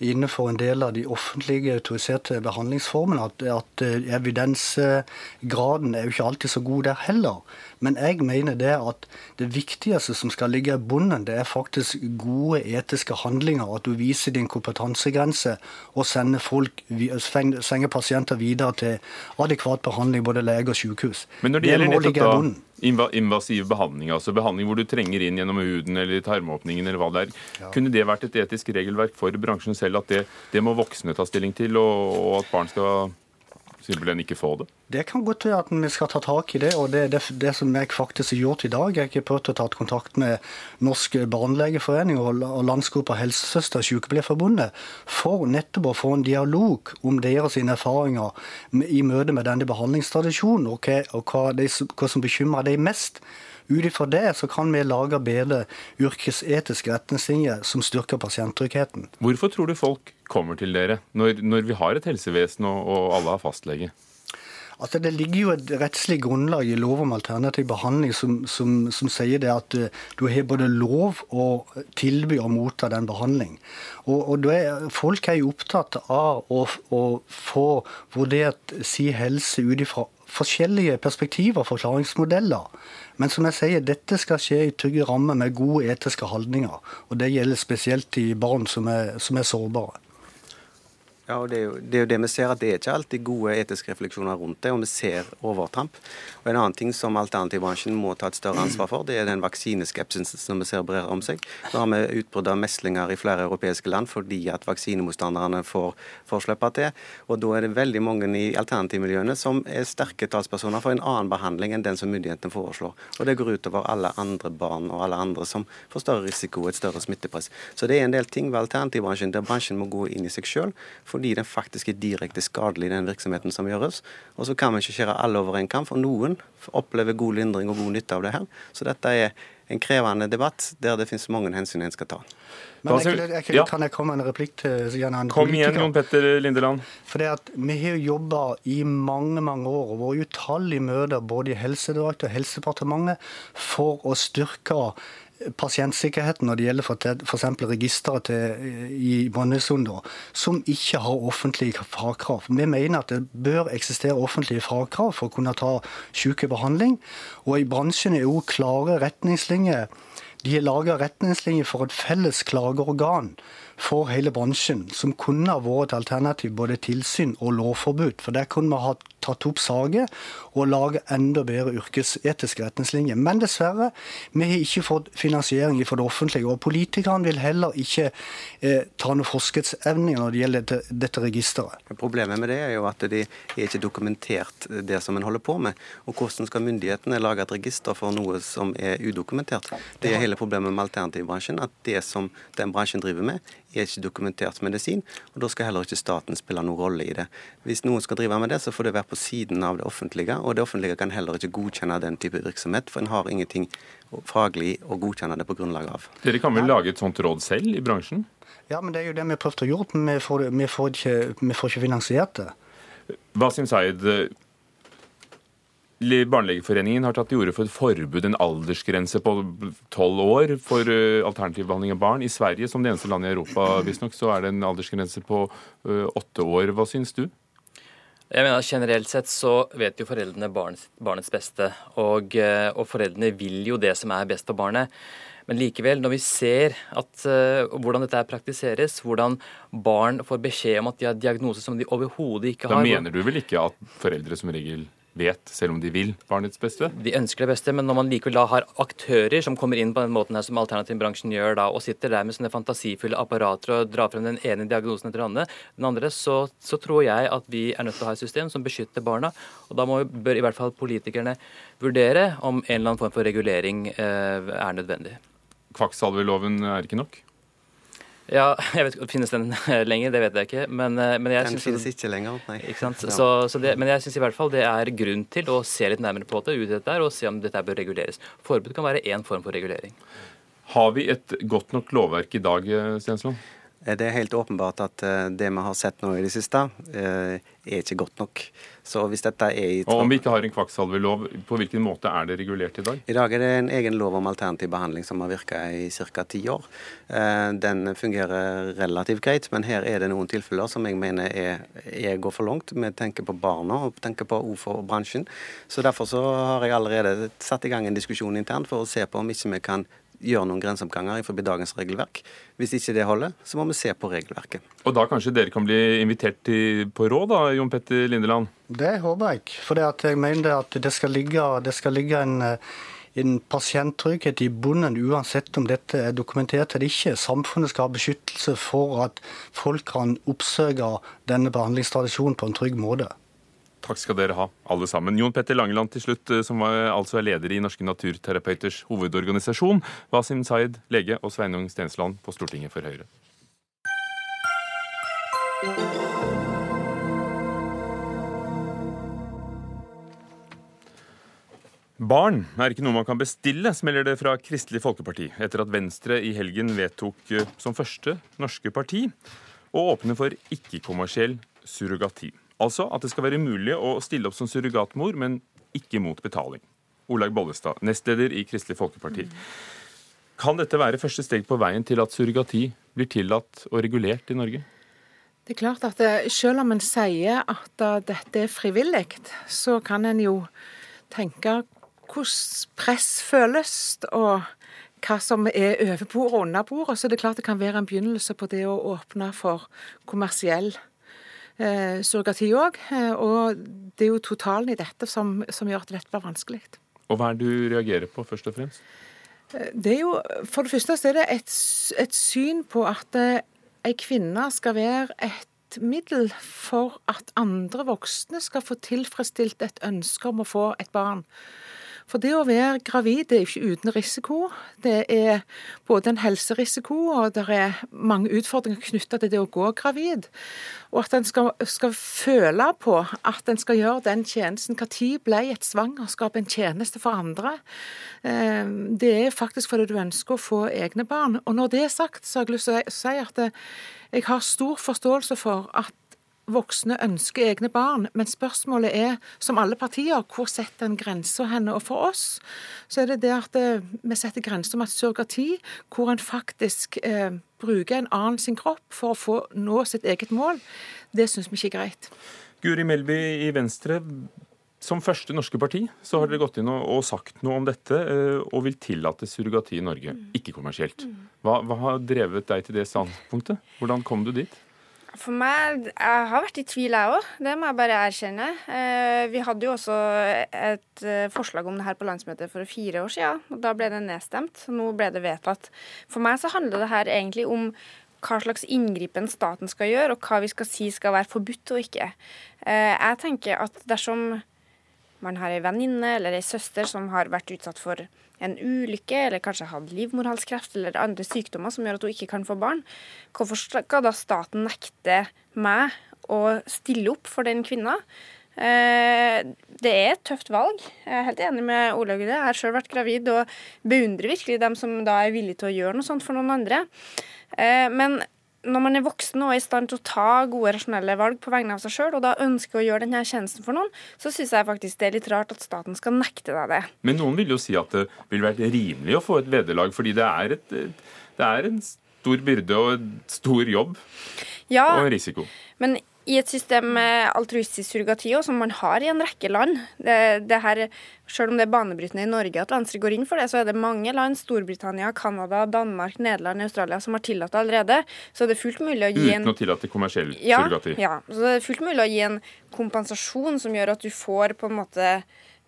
[SPEAKER 8] innenfor en del av de offentlige autoriserte behandlingsformene. At, at evidensgraden er jo ikke alltid så god der heller. Men jeg mener det at det viktigste som skal ligge i bunnen, det er faktisk gode etiske handlinger. At du viser din kompetansegrense og sender, folk, sender pasienter videre til adekvat behandling, både lege og sykehus.
[SPEAKER 1] Men når det, det gjelder nettopp da invasiv behandling, altså behandling hvor du trenger inn gjennom huden eller tarmåpningen eller hva det er, ja. kunne det vært et etisk regelverk for bransjen selv at det, det må voksne ta stilling til, og, og at barn skal simpelthen ikke få det?
[SPEAKER 8] Det kan godt være at vi skal ta tak i det. og Det, det, det som jeg faktisk har gjort i dag, jeg har prøvd å ta kontakt med Norsk barnelegeforening og, og Landsgruppa Helsesøster Sykepleierforbundet for nettopp å få en dialog om deres erfaringer i møte med denne behandlingstradisjonen, og, og hva, de, hva som bekymrer dem mest. Ut ifra det så kan vi lage bedre yrkesetiske retningslinjer som styrker pasienttryggheten.
[SPEAKER 1] Hvorfor tror du folk kommer til dere, når, når vi har et helsevesen og, og alle har fastlege?
[SPEAKER 8] Altså, Det ligger jo et rettslig grunnlag i lov om alternativ behandling som, som, som sier det at uh, du har både lov og tilby og motta den behandling. Og, og er, Folk er jo opptatt av å, å få vurdert si helse ut ifra forskjellige perspektiver, forklaringsmodeller. Men som jeg sier, dette skal skje i trygge rammer med gode etiske holdninger. Og det gjelder spesielt i barn som er, som er sårbare.
[SPEAKER 9] Ja, og det er, jo, det er, jo, det vi ser, at det er ikke alltid gode etiske refleksjoner rundt det, og vi ser overtramp. Og En annen ting som alternativbransjen må ta et større ansvar for, det er den vaksineskepsisen som vi ser brer om seg. Nå har vi utbrudd av meslinger i flere europeiske land fordi at vaksinemotstanderne får, får slippe til. Og da er det veldig mange i alternativmiljøene som er sterke talspersoner for en annen behandling enn den som myndighetene foreslår. Og det går utover alle andre barn og alle andre som får større risiko og et større smittepress. Så det er en del ting ved alternativbransjen der bransjen må gå inn i seg sjøl fordi den faktisk er direkte skadelig i den virksomheten som gjøres. Og så kan vi ikke skjære alle over en kam, for noen opplever god lindring og god nytte av det her. Så dette er en krevende debatt der det finnes mange hensyn en skal ta.
[SPEAKER 8] Men jeg, jeg, jeg, Kan jeg komme med en replikk til
[SPEAKER 1] Jan en Kom igjen, Jon Petter Lindeland.
[SPEAKER 8] For at Vi har jobba i mange mange år og vært utallige møter både i Helsedirektoratet og Helsedepartementet for å styrke pasientsikkerheten når det gjelder f.eks. registeret i Brønnøysund, som ikke har offentlige fagkrav. Vi mener at det bør eksistere offentlige fagkrav for å kunne ta sykebehandling. Og i bransjen er jo klare retningslinjer. De har laga retningslinjer for et felles klageorgan for hele bransjen, som kunne ha vært et alternativ både tilsyn og lovforbud. For der kunne vi ha tatt opp saker og lage enda bedre yrkesetiske retningslinjer. Men dessverre, vi har ikke fått finansiering fra det offentlige. Og politikerne vil heller ikke eh, ta noen forskriftsevninger når det gjelder dette, dette, registeret.
[SPEAKER 9] Problemet med det er jo at de er ikke dokumentert det som en holder på med. Og hvordan skal myndighetene lage et register for noe som er udokumentert? Det er hele problemet med alternativbransjen. At det som den bransjen driver med, er ikke dokumentert medisin, og da skal heller ikke staten spille noen rolle i det. Hvis noen skal drive med det, så får det være på siden av det offentlige, og det offentlige kan heller ikke godkjenne den type virksomhet, for en har ingenting faglig å godkjenne det på grunnlag av.
[SPEAKER 1] Dere kan vel lage et sånt råd selv i bransjen?
[SPEAKER 8] Ja, men det er jo det vi har prøvd å gjøre, men vi får, vi får, ikke, vi får ikke finansiert det.
[SPEAKER 1] Wasim Zaid, Barnelegeforeningen har tatt til orde for et forbud, en aldersgrense på tolv år for alternativbehandling alternativ behandling av barn. I Sverige, som det eneste landet i Europa, visstnok, så er det en aldersgrense på uh, åtte år. Hva syns du?
[SPEAKER 7] Jeg mener Generelt sett så vet jo foreldrene barnets, barnets beste, og, uh, og, foreldrene vil jo det som er best for barnet. Men likevel, når vi ser at, uh, hvordan dette praktiseres, hvordan barn får beskjed om at de har diagnoser som de overhodet ikke har
[SPEAKER 1] Da mener du vel ikke at foreldre som regel vet, selv om de vil, barnets beste?
[SPEAKER 7] De ønsker det beste, men når man likevel da har aktører som kommer inn på den måten her som alternativbransjen gjør da, og sitter der med sånne fantasifulle apparater og drar frem den ene diagnosen etter den andre, den andre så, så, tror jeg at vi er nødt til å ha et system som beskytter barna. og Da må, bør i hvert fall politikerne vurdere om en eller annen form for regulering eh, er nødvendig.
[SPEAKER 1] Kvakksalveloven er ikke nok?
[SPEAKER 7] Ja, jeg vet, Finnes den lenger? Det vet jeg ikke. Men, eh, men jeg
[SPEAKER 9] den synes, finnes ikke lenger, nei.
[SPEAKER 7] Ikke sant? Så, så det, men jeg syns i hvert fall det er grunn til å se litt nærmere på det, dette og se om dette bør reguleres. Forbud kan være én form for regulering.
[SPEAKER 1] Har vi et godt nok lovverk i dag, Stensland?
[SPEAKER 9] Eh, det er helt åpenbart at eh, det vi har sett nå i det siste, eh, er ikke godt nok. Så hvis dette er i
[SPEAKER 1] Og Om vi ikke har en kvakksalvelov, på hvilken måte er det regulert i dag?
[SPEAKER 9] I dag er det en egen lov om alternativ behandling som har virka i ca. ti år. Den fungerer relativt greit, men her er det noen tilfeller som jeg mener er, er går for langt. Vi tenker på barna og tenker på for bransjen. Så Derfor så har jeg allerede satt i gang en diskusjon internt for å se på om ikke vi kan gjøre noen grenseoppganger i dagens regelverk. Hvis ikke det holder, så må vi se på regelverket.
[SPEAKER 1] Og da kanskje dere kan bli invitert til, på råd, da, Jon Petter Lindeland?
[SPEAKER 8] Det håper jeg. For jeg mener at det skal ligge, det skal ligge en, en pasienttrygghet i bunnen, uansett om dette er dokumentert eller ikke. Samfunnet skal ha beskyttelse for at folk kan oppsøke denne behandlingstradisjonen på en trygg måte.
[SPEAKER 1] Takk skal dere ha, alle sammen. Jon Petter Langeland til slutt, eh, som var, altså er leder i Norske naturterapeuters hovedorganisasjon. Wasim Zaid, lege, og Sveinung Stensland på Stortinget for Høyre. Barn er ikke noe man kan bestille, smeller det fra Kristelig Folkeparti, etter at Venstre i helgen vedtok eh, som første norske parti å åpne for ikke-kommersiell surrogati. Altså at det skal være mulig å stille opp som surrogatmor, men ikke mot betaling. Olaug Bollestad, nestleder i Kristelig Folkeparti. Kan dette være første steg på veien til at surrogati blir tillatt og regulert i Norge?
[SPEAKER 10] Det er klart at Selv om en sier at dette er frivillig, så kan en jo tenke hvordan press føles, og hva som er over bordet og under bordet. Så det er klart det kan være en begynnelse på det å åpne for kommersiell eh, surrogati òg. Eh, og det er jo totalen i dette som, som gjør at dette blir vanskelig.
[SPEAKER 1] Og Hva er det du reagerer på, først og fremst?
[SPEAKER 10] Eh, det er jo, For det første er det et, et syn på at eh, ei kvinne skal være et middel for at andre voksne skal få tilfredsstilt et ønske om å få et barn. For det å være gravid det er ikke uten risiko. Det er både en helserisiko, og det er mange utfordringer knytta til det å gå gravid. Og at en skal, skal, føle på at en skal gjøre den tjenesten. Når ble et svangerskap en tjeneste for andre? Eh, det er faktisk fordi du ønsker å få egne barn. Og når det er sagt, så har jeg lyst til å si at jeg har stor forståelse for at voksne ønsker egne barn, men spørsmålet er, som alle partier, hvor setter en grensa henne? Og for oss så er det det at eh, vi setter grenser med surrogati, hvor en faktisk eh, bruker en annen sin kropp for å få nå sitt eget mål. Det syns vi ikke er greit.
[SPEAKER 1] Guri Melby i Venstre, som første norske parti så har dere gått inn og, og sagt noe om dette eh, og vil tillate surrogati i Norge, mm. ikke kommersielt. Mm. Hva, hva har drevet deg til det standpunktet? Hvordan kom du dit?
[SPEAKER 11] For meg Jeg har vært i tvil, jeg òg. Det må jeg bare erkjenne. Eh, vi hadde jo også et eh, forslag om det her på landsmøtet for fire år siden. og Da ble det nedstemt. Nå ble det vedtatt. For meg så handler det her egentlig om hva slags inngripen staten skal gjøre, og hva vi skal si skal være forbudt og ikke. Eh, jeg tenker at dersom man har ei venninne eller ei søster som har vært utsatt for en ulykke, eller kanskje hatt livmorhalskreft eller andre sykdommer som gjør at hun ikke kan få barn, hvorfor skal da staten nekte meg å stille opp for den kvinna? Eh, det er et tøft valg. Jeg er helt enig med Olaug i det. Jeg har sjøl vært gravid og beundrer virkelig dem som da er villige til å gjøre noe sånt for noen andre. Eh, men når man er voksen og er i stand til å ta gode, rasjonelle valg på vegne av seg sjøl, og da ønsker å gjøre denne tjenesten for noen, så syns jeg faktisk det er litt rart at staten skal nekte deg det.
[SPEAKER 1] Men noen vil jo si at det vil være rimelig å få et vederlag, fordi det er, et, det er en stor byrde og en stor jobb
[SPEAKER 11] ja,
[SPEAKER 1] og risiko.
[SPEAKER 11] Men i et system med altruistisk surrogati, som man har i en rekke land det, det her, Selv om det er banebrytende i Norge at Venstre går inn for det, så er det mange land, Storbritannia, Canada, Danmark, Nederland, Australia, som har tillatt det allerede. Så det er fullt mulig å gi
[SPEAKER 1] en Uten å tillate kommersiell
[SPEAKER 11] surrogati? Ja, så det er fullt mulig å gi en kompensasjon som gjør at du får på en måte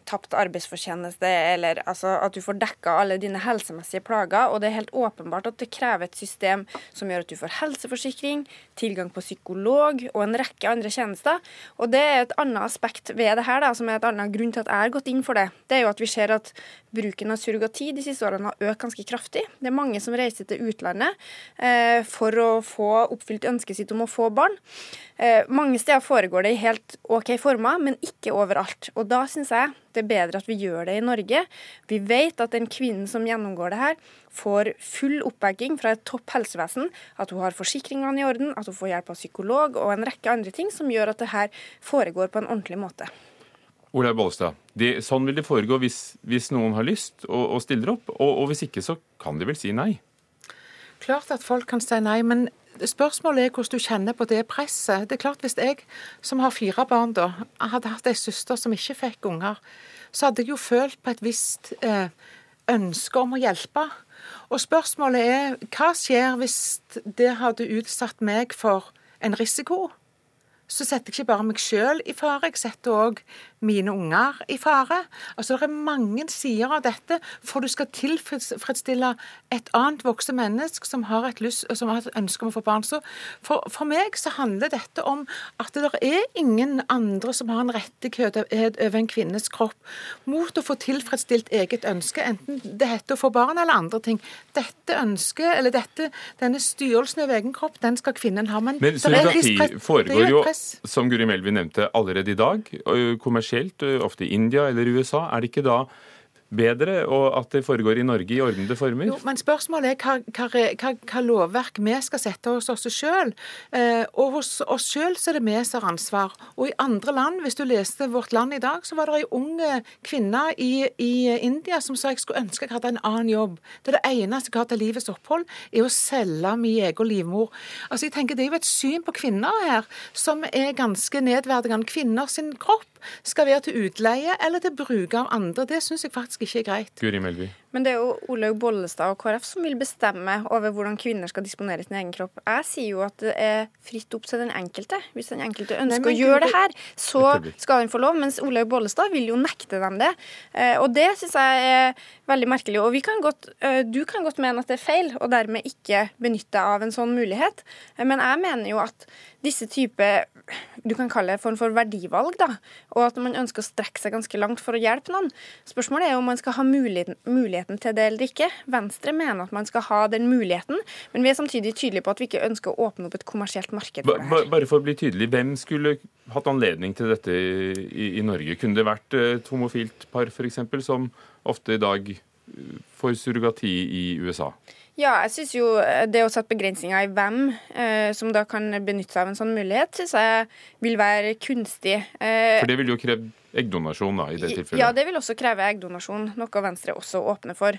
[SPEAKER 11] tapt arbeidsfortjeneste, eller altså, at du får dekka alle dine helsemessige plager. Og det er helt åpenbart at det krever et system som gjør at du får helseforsikring, tilgang på psykolog og en rekke andre tjenester. Og det er et annet aspekt ved det her, da, som er et annet grunn til at jeg har gått inn for det. Det er jo at vi ser at bruken av surrogati de siste årene har økt ganske kraftig. Det er mange som reiser til utlandet eh, for å få oppfylt ønsket sitt om å få barn. Eh, mange steder foregår det i helt OK former, men ikke overalt. Og da syns jeg Det er bedre at vi gjør det i Norge. Vi vet at den kvinnen som gjennomgår det her, får full oppbacking fra et topp helsevesen, at hun har forsikringene i orden, at hun får hjelp av psykolog og en rekke andre ting som gjør at det her foregår på en ordentlig måte.
[SPEAKER 1] Olaug Bollestad, det, sånn vil det foregå hvis, hvis noen har lyst og, og stiller opp, og, og hvis ikke så kan de vel si nei?
[SPEAKER 10] Klart at folk kan si nei, men spørsmålet er hvordan du kjenner på det presset. Det er klart Hvis jeg, som har fire barn, da, hadde hatt ei søster som ikke fikk unger, så hadde jeg jo følt på et visst eh, ønske om å hjelpe. Og spørsmålet er hva skjer hvis det hadde utsatt meg for en risiko? Så setter jeg ikke bare meg sjøl i fare, jeg setter òg mine unger i fare. Altså Det er mange sider av dette, for du skal tilfredsstille et annet voksen menneske som har et, lyst, som har et ønske om å få barn. Så for, for, meg så handler dette om at det er ingen andre som har en rettighet over en kvinnes kropp mot å få tilfredsstilt eget ønske, enten det heter å få barn eller andre ting. Dette ønsket, eller dette, denne styrelsen over egen kropp, den skal kvinnen ha.
[SPEAKER 1] Men, Men surrogati foregår jo, som Guri Melby nevnte, allerede i dag. kommersielt kommersielt, ofte i India eller USA, er det ikke da bedre, og at det foregår i Norge i ordnede former?
[SPEAKER 10] Jo, men Spørsmålet er hva, hva, hva, lovverk vi skal sette hos oss sjøl. Eh, og hos oss sjøl er det vi som har ansvar. Og i andre land, hvis du leste Vårt Land i dag, så var det ei ung kvinne i, i, India som sa jeg skulle ønske jeg hadde en annen jobb. Det er det eneste jeg har til livets opphold, er å selge min egen livmor. Altså jeg tenker Det er jo et syn på kvinner her som er ganske nedverdigende. Kvinner sin kropp skal være til utleie eller til bruk av andre. Det syns jeg faktisk ikke er greit.
[SPEAKER 1] Guri Melby.
[SPEAKER 11] Men det er jo Olaug Bollestad og KrF som vil bestemme over hvordan kvinner skal disponere sin egen kropp. Jeg sier jo at det er fritt opp til den enkelte. Hvis den enkelte ønsker Nei, å gjøre det her, så skal den få lov. Mens Olaug Bollestad vil jo nekte dem det. Eh, og det syns jeg er veldig merkelig. Og kan godt, eh, du kan godt mene at det er feil, og dermed ikke benytte av en sånn mulighet. Eh, men jeg mener jo at disse type du kan kalle det form for verdivalg, da, og at man ønsker å strekke seg ganske langt for å hjelpe noen. Spørsmålet er om man skal ha muligheten, muligheten til det eller ikke. Venstre mener at man skal ha den muligheten, men vi er samtidig tydelige på at vi ikke ønsker å åpne opp et kommersielt marked for
[SPEAKER 1] her. Bare for å bli tydelig, hvem skulle hatt anledning til dette i, i Norge? Kunne det vært et homofilt par f.eks., som ofte i dag får surrogati i USA?
[SPEAKER 11] Ja, jeg syns jo eh, det å sette begrensninger i hvem eh, som da kan benytte seg av en sånn mulighet, syns jeg vil være kunstig.
[SPEAKER 1] Eh, For det vil jo kreve eggdonasjon da, i det tilfellet?
[SPEAKER 11] Ja, det vil også kreve eggdonasjon, noe Venstre også åpner for.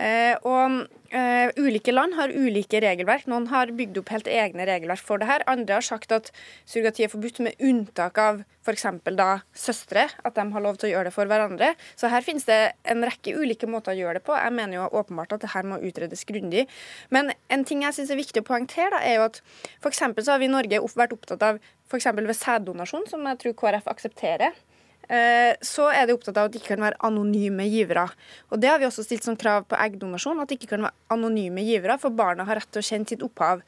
[SPEAKER 11] Eh, og eh, Ulike land har ulike regelverk. Noen har bygd opp helt egne regelverk for det her. Andre har sagt at surrogati er forbudt, med unntak av f.eks. da søstre. At de har lov til å gjøre det for hverandre. Så her finnes det en rekke ulike måter å gjøre det på. Jeg mener jo åpenbart at det her må utredes grundig. Men en ting jeg syns er viktig å poengtere, da, er jo at f.eks. så har vi i Norge vært opptatt av f.eks. ved sæddonasjon, som jeg tror KrF aksepterer. Eh, så er de opptatt av at det ikke kan være anonyme givere. Og Det har vi også stilt som krav på eggdonasjon, at det ikke kan være anonyme givere, for barna har rett til å kjenne sitt opphav.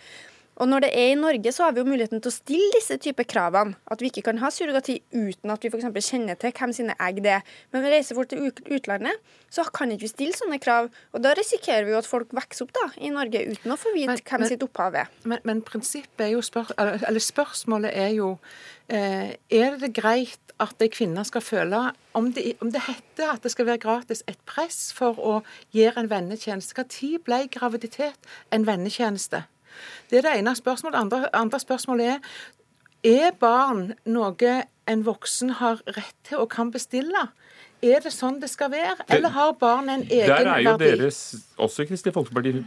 [SPEAKER 11] Og når det er i Norge, så har vi jo muligheten til å stille disse typer kravene. At vi ikke kan ha surrogati uten at vi f.eks. kjenner til hvem sine egg det er. Men vi reiser folk til utlandet, så kan ikke vi stille sånne krav. Og da risikerer vi jo at folk vokser opp da, i Norge uten å få vite men, hvem men, sitt opphav er.
[SPEAKER 10] Men, men, prinsippet er jo spør eller spørsmålet er jo eh, Er det greit at ei kvinne skal føle om det, om det, heter at det skal være gratis, et press for å gjøre en vennetjeneste. Når ble graviditet en vennetjeneste? Det er det ene spørsmålet. Andre, andre spørsmålet er er barn noe en voksen har rett til og kan bestille? Er det sånn det skal være, eller har barn en egen verdi?
[SPEAKER 1] Der er jo deres, også Kristelig Folkeparti,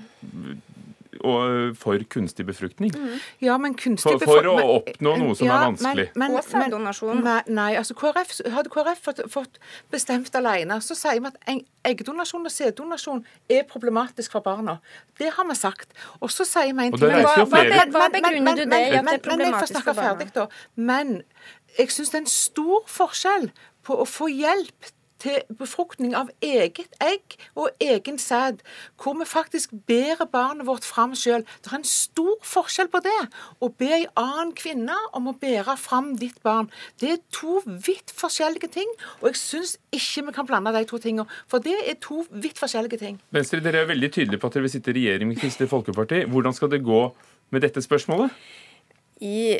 [SPEAKER 1] for kunstig befruktning. Mm.
[SPEAKER 10] Ja, men kunstig
[SPEAKER 1] for, for, å oppnå noe som ja, er vanskelig.
[SPEAKER 11] Men, men, men.
[SPEAKER 10] Nei, altså KrF, hadde KrF fått, fått, bestemt alene, så sier vi at eggdonasjon og sæddonasjon er problematisk for barna. Det har vi sagt. Og så sier vi en ting
[SPEAKER 11] Hva, begrunner du det i at det er problematisk for barna?
[SPEAKER 10] Ferdig, da. Men jeg syns det er en stor forskjell på å få hjelp til befruktning av eget egg og egen sæd, hvor vi faktisk bærer barnet vårt fram sjøl. Det er en stor forskjell på det å be ei annen kvinne om å bære fram ditt barn. Det er to vidt forskjellige ting, og jeg syns ikke vi kan blande de to tingene. For det er to vidt forskjellige ting.
[SPEAKER 1] Venstre, dere er veldig tydelige på at dere vil sitte i regjering med Kristelig Folkeparti. Hvordan skal det gå med dette spørsmålet?
[SPEAKER 11] i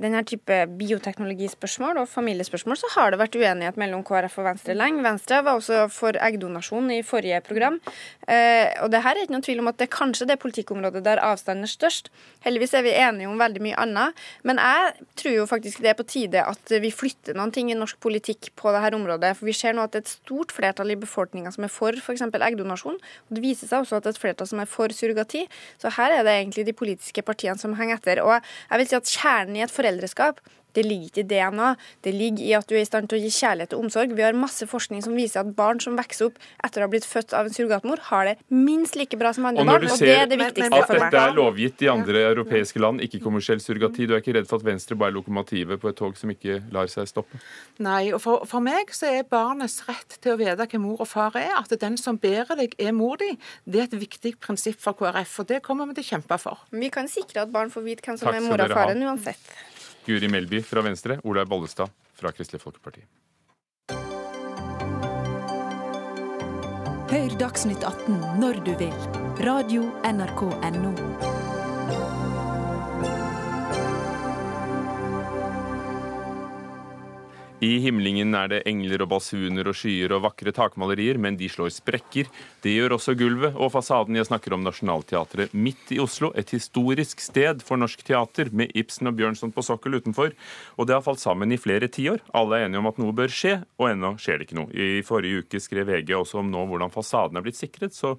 [SPEAKER 11] denne type bioteknologispørsmål og familiespørsmål så har det vært uenighet mellom KrF og Venstre lenge. Venstre var også for eggdonasjon i forrige program. Eh, og det her er ikke noen tvil om at det er kanskje det politikkområdet der avstanden er størst. Heldigvis er vi enige om veldig mye annet. Men jeg tror jo faktisk det er på tide at vi flytter noen ting i norsk politikk på dette området. For vi ser nå at det er et stort flertall i befolkninga som er for f.eks. eggdonasjon. Og det viser seg også at det er et flertall som er for surrogati. Så her er det egentlig de politiske partiene som henger etter. Og jeg vil si at kjernen i et foreldreskap det ligger ikke i DNA, det ligger i at du er i stand til å gi kjærlighet og omsorg. Vi har masse forskning som viser at barn som vokser opp etter å ha blitt født av en surrogatmor, har det minst like bra som andre barn.
[SPEAKER 1] Og
[SPEAKER 11] det er det viktigste
[SPEAKER 1] at dette er lovgitt i andre europeiske land, ikke kommersiell surrogati, du er ikke redd for at Venstre bare er lokomotivet på et tog som ikke lar seg stoppe?
[SPEAKER 10] Nei, og for, for meg så er barnets rett til å vite hvem mor og far er, at den som bærer deg, er mor di, det er et viktig prinsipp for KrF, og det kommer vi til å kjempe for.
[SPEAKER 11] Vi kan sikre at barn får vite hvem som Takk er mor og faren uansett.
[SPEAKER 1] Guri Melby fra Venstre, Olaug Bollestad fra Kristelig Folkeparti.
[SPEAKER 12] Hør Dagsnytt 18 når du vil. Radio NRK Radio.nrk.no.
[SPEAKER 1] I himlingen er det engler og basuner og skyer og vakre takmalerier, men de slår sprekker. Det gjør også gulvet og fasaden. Jeg snakker om Nationaltheatret midt i Oslo. Et historisk sted for norsk teater, med Ibsen og Bjørnson på sokkel utenfor. Og det har falt sammen i flere tiår. Alle er enige om at noe bør skje, og ennå skjer det ikke noe. I forrige uke skrev VG også om nå hvordan fasaden er blitt sikret, så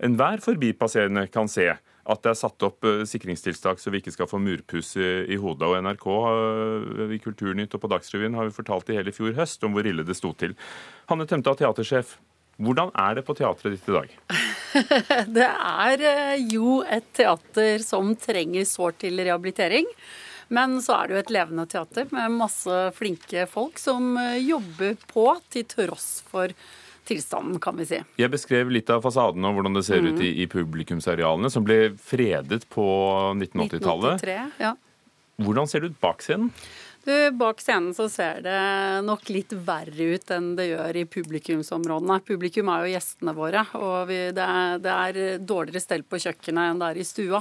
[SPEAKER 1] enhver forbipasserende kan se at det er satt opp eh, sikringstiltak så vi ikke skal få murpuss i, hodet. Og NRK eh, i Kulturnytt og på Dagsrevyen har vi fortalt i hele fjor høst om hvor ille det sto til. Hanne Tømta, teatersjef. Hvordan er det på teatret ditt i dag?
[SPEAKER 13] det er eh, jo et teater som trenger sårt til rehabilitering. Men så er det jo et levende teater med masse flinke folk som jobber på til tross for tilstanden, kan vi si.
[SPEAKER 1] Jeg beskrev litt av fasaden og hvordan det ser mm. ut i, i publikumsarealene, som ble fredet på 1980-tallet.
[SPEAKER 13] 1983, ja.
[SPEAKER 1] Hvordan ser det ut bak scenen?
[SPEAKER 13] Du, bak scenen så ser det nok litt verre ut enn det gjør i publikumsområdene. Publikum er jo gjestene våre, og vi, det, er, det, er, dårligere stell på kjøkkenet enn det er i stua.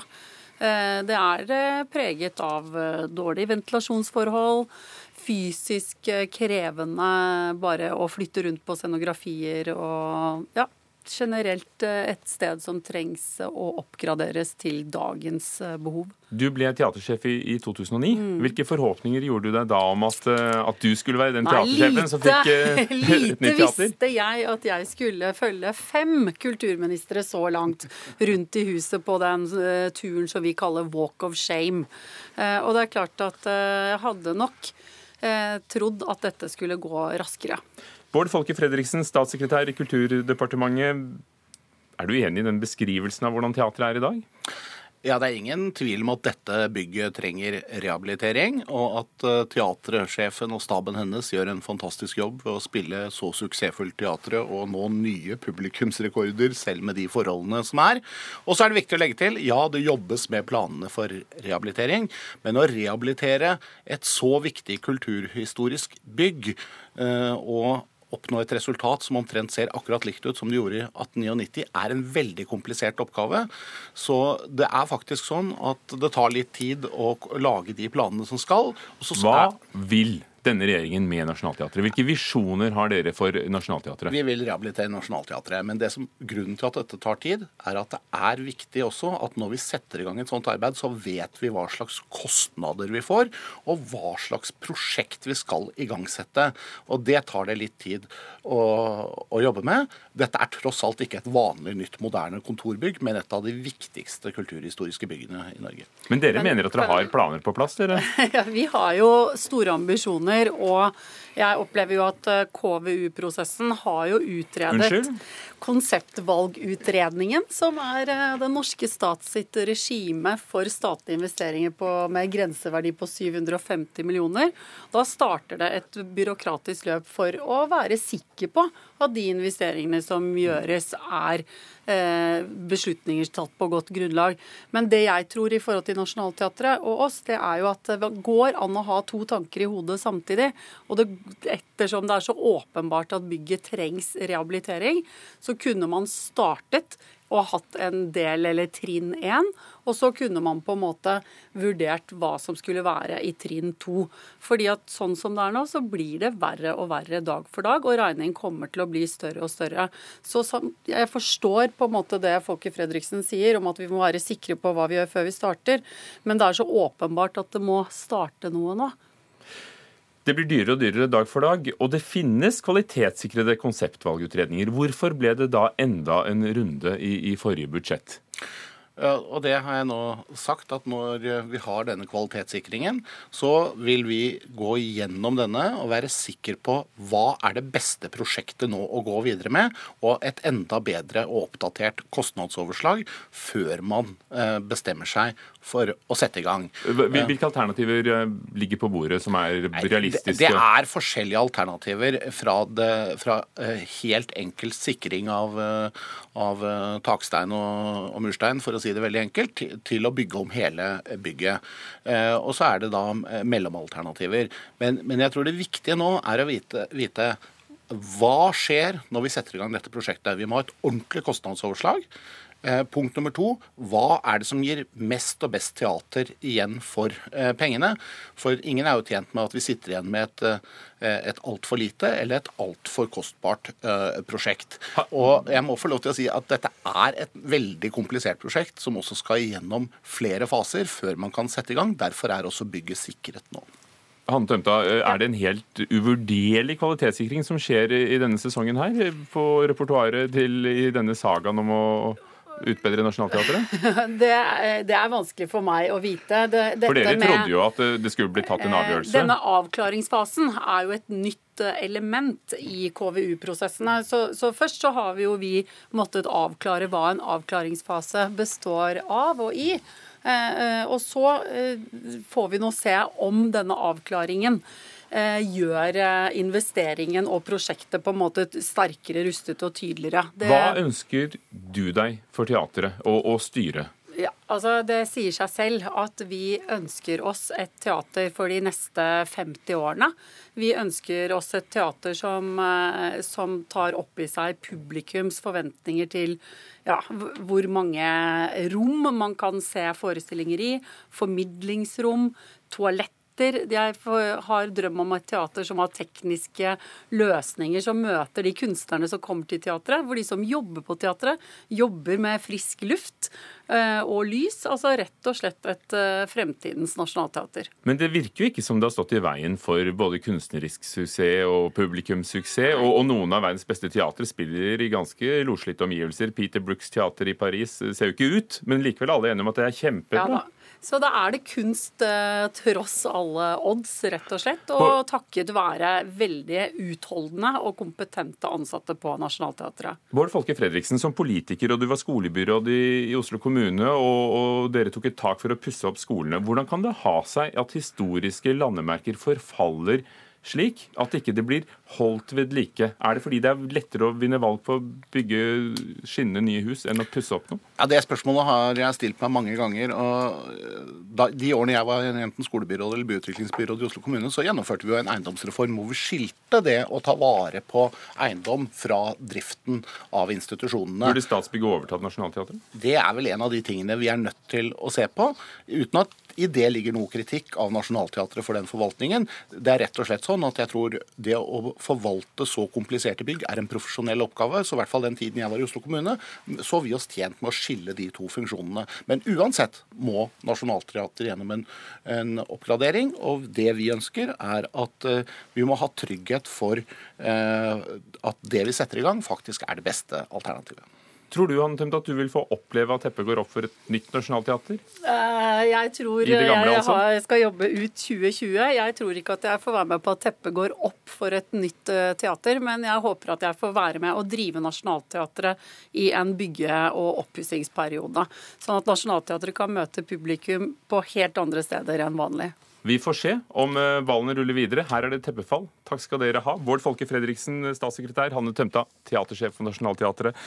[SPEAKER 13] Eh, det er eh, preget av eh, dårlige ventilasjonsforhold, fysisk krevende bare å flytte rundt på scenografier og ja, generelt eh, et sted som trengs å oppgraderes til dagens eh, behov.
[SPEAKER 1] Du ble teatersjef i, i 2009. Mm. Hvilke forhåpninger gjorde du deg da om at, eh, at du skulle være den teatersjefen som fikk uh, et nytt teater?
[SPEAKER 13] Lite visste jeg at jeg skulle følge fem kulturministre så langt rundt i huset på den uh, turen som vi kaller walk of shame. Uh, og det er klart at jeg hadde nok trodd at dette skulle gå raskere.
[SPEAKER 1] Bård Folke Fredriksen, statssekretær i Kulturdepartementet. Er du enig i den beskrivelsen av hvordan teatret er i dag?
[SPEAKER 14] Ja, Det er ingen tvil om at dette bygget trenger rehabilitering, og at uh, teatersjefen og staben hennes gjør en fantastisk jobb ved å spille så suksessfullt teatret og nå nye publikumsrekorder, selv med de forholdene som er. Og så er det viktig å legge til ja, det jobbes med planene for rehabilitering, men å rehabilitere et så viktig kulturhistorisk bygg uh, og oppnå et resultat som omtrent ser akkurat likt ut som det gjorde i 1899, er en veldig komplisert oppgave. Så det er faktisk sånn at det tar litt tid å lage de planene som skal.
[SPEAKER 1] Hva vil denne regjeringen med Nationaltheatret? Hvilke visjoner har dere for Nationaltheatret?
[SPEAKER 14] Vi vil rehabilitere Nationaltheatret. Men det som, grunnen til at dette tar tid, er at det er viktig også at når vi setter i gang et sånt arbeid, så vet vi hva slags kostnader vi får, og hva slags prosjekt vi skal igangsette. Og det tar det litt tid å, å jobbe med. Dette er tross alt ikke et vanlig nytt, moderne kontorbygg, men et av de viktigste kulturhistoriske byggene i Norge.
[SPEAKER 1] Men dere men, mener at dere har planer på plass, dere?
[SPEAKER 13] Ja, vi har jo store ambisjoner. Og jeg opplever jo at eh, KVU-prosessen har jo utredet Unnskyld? konseptvalgutredningen, som er eh, den norske stats sitt regime for statlige investeringer på, med grenseverdi på 750 millioner. Da starter det et byråkratisk løp for å være sikker på at de investeringene som gjøres, er beslutninger tatt på godt grunnlag. Men det jeg tror i forhold til Nationaltheatret og oss, det er jo at det går an å ha to tanker i hodet samtidig. Og det ettersom det er så åpenbart at bygget trengs rehabilitering, så kunne man startet og hatt en del eller trinn én. Og så kunne man på en måte vurdert hva som skulle være i trinn to. Fordi at sånn som det er nå, så blir det verre og verre dag for dag, og regningen kommer til å bli større og større. Så jeg forstår på en måte det Folke Fredriksen sier om at vi må være sikre på hva vi gjør før vi starter, men det er så åpenbart at det må starte noe nå.
[SPEAKER 1] Det blir dyrere og dyrere dag for dag, og det finnes kvalitetssikrede konseptvalgutredninger. Hvorfor ble det da enda en runde i, i forrige budsjett?
[SPEAKER 14] Og det har jeg nå sagt, at når vi har denne kvalitetssikringen, så vil vi gå gjennom denne og være sikker på hva er det beste prosjektet nå å gå videre med, og et enda bedre og oppdatert kostnadsoverslag før man eh, bestemmer seg for å sette i gang.
[SPEAKER 1] Hvilke alternativer eh, ligger på bordet som er realistiske?
[SPEAKER 14] Det, er forskjellige alternativer fra, det, fra eh, helt enkelt sikring av, eh, av takstein og, og, murstein, for å si det veldig enkelt, til å bygge om hele bygget. Og så er det da mellomalternativer. Men, men jeg tror det viktige nå er å vite, vite hva skjer når vi setter i gang dette prosjektet? Vi må ha et ordentlig kostnadsoverslag. Eh, punkt nummer to hva er det som gir mest og best teater igjen for eh, pengene? For ingen er jo tjent med at vi sitter igjen med et, eh, et altfor lite eller et altfor kostbart prosjekt. Og jeg må få lov til å si at dette er et veldig komplisert prosjekt som også skal igjennom flere faser før man kan sette i gang. Derfor er også bygget sikret nå.
[SPEAKER 1] Hanne Tømta, Er det en helt uvurderlig kvalitetssikring som skjer i denne sesongen her, på repertoaret til i denne sagaen om å utbedre Nationaltheatret?
[SPEAKER 13] det, det, er vanskelig for meg å vite. Det,
[SPEAKER 1] for dere trodde jo at det skulle bli tatt en eh, avgjørelse?
[SPEAKER 13] Denne avklaringsfasen er jo et nytt eh, element i KVU-prosessene. Så, så, først så har vi jo vi måttet avklare hva en avklaringsfase består av og i. Eh, og så får vi nå se om denne avklaringen gjør eh, investeringen og prosjektet på en måte sterkere rustet og tydeligere.
[SPEAKER 1] Det... Hva ønsker du deg for teatret og, og styret?
[SPEAKER 13] Ja, altså Det sier seg selv at vi ønsker oss et teater for de neste 50 årene. Vi ønsker oss et teater som, eh, som tar opp i seg publikums forventninger til ja, hvor mange rom man kan se forestillinger i, formidlingsrom, toalett teater. Jeg har drøm om et teater som har tekniske løsninger som møter de kunstnerne som kommer til teatret. Hvor de som jobber på teatret, jobber med frisk luft eh, og lys. Altså rett og slett et eh, fremtidens nasjonalteater.
[SPEAKER 1] Men det virker jo ikke som det har stått i veien for både kunstnerisk suksess og publikumssuksess. Og, og noen av verdens beste teatre spiller i ganske loslitte omgivelser. Peter Brooks teater i Paris ser jo ikke ut, men likevel alle enige om at det er kjempebra. Ja,
[SPEAKER 13] så da er det kunst eh, tross alle odds, rett og slett. Og takket være veldig utholdende og kompetente ansatte på Nationaltheatret.
[SPEAKER 1] Bård Folke Fredriksen, som politiker, og du var skolebyråd i, i Oslo kommune, og, og, dere tok et tak for å pusse opp skolene. Hvordan kan det ha seg at historiske landemerker forfaller slik at ikke det blir holdt ved like? Er det fordi det er lettere å vinne valg på å bygge skinnende nye hus enn å pusse opp noe?
[SPEAKER 14] Ja, Det spørsmålet har jeg stilt meg mange ganger. og da, De årene jeg var enten skolebyråd eller byutviklingsbyråd i Oslo kommune, så gjennomførte vi jo en eiendomsreform hvor vi skilte det å ta vare på eiendom fra driften av institusjonene.
[SPEAKER 1] Burde Statsbygg overtatt Nationaltheatret?
[SPEAKER 14] Det er vel en av de tingene vi er nødt til å se på. uten at i det ligger noe kritikk av Nationaltheatret for den forvaltningen. Det er rett og slett sånn at jeg tror det å forvalte så kompliserte bygg er en profesjonell oppgave. Så i hvert fall den tiden jeg var i Oslo kommune, så vi oss tjent med å skille de to funksjonene. Men uansett må Nationaltheatret gjennom en, en, oppgradering. Og det vi ønsker, er at uh, vi må ha trygghet for uh, at det vi setter i gang, faktisk er det beste alternativet.
[SPEAKER 1] Tror du Tømte, at du vil få oppleve at teppet går opp for et nytt nasjonalteater?
[SPEAKER 13] Uh, jeg tror gamle, jeg, altså? jeg, skal jobbe ut 2020. Jeg tror ikke at jeg får være med på at teppet går opp for et nytt uh, teater, men jeg håper at jeg får være med og drive Nationaltheatret i en bygge- og oppussingsperiode. Sånn at Nationaltheatret kan møte publikum på helt andre steder enn vanlig.
[SPEAKER 1] Vi får se om eh, ballene ruller videre. Her er det teppefall. Takk skal dere ha. Bård Folke Fredriksen, statssekretær. Hanne Tømta, teatersjef for Nationaltheatret.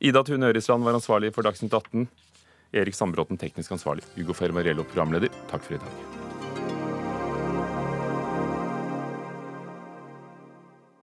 [SPEAKER 1] Ida Tune Ørisland var ansvarlig for Dagsnytt 18. Erik Sandbråten teknisk ansvarlig. Hugo Fermariello programleder. Takk for i dag.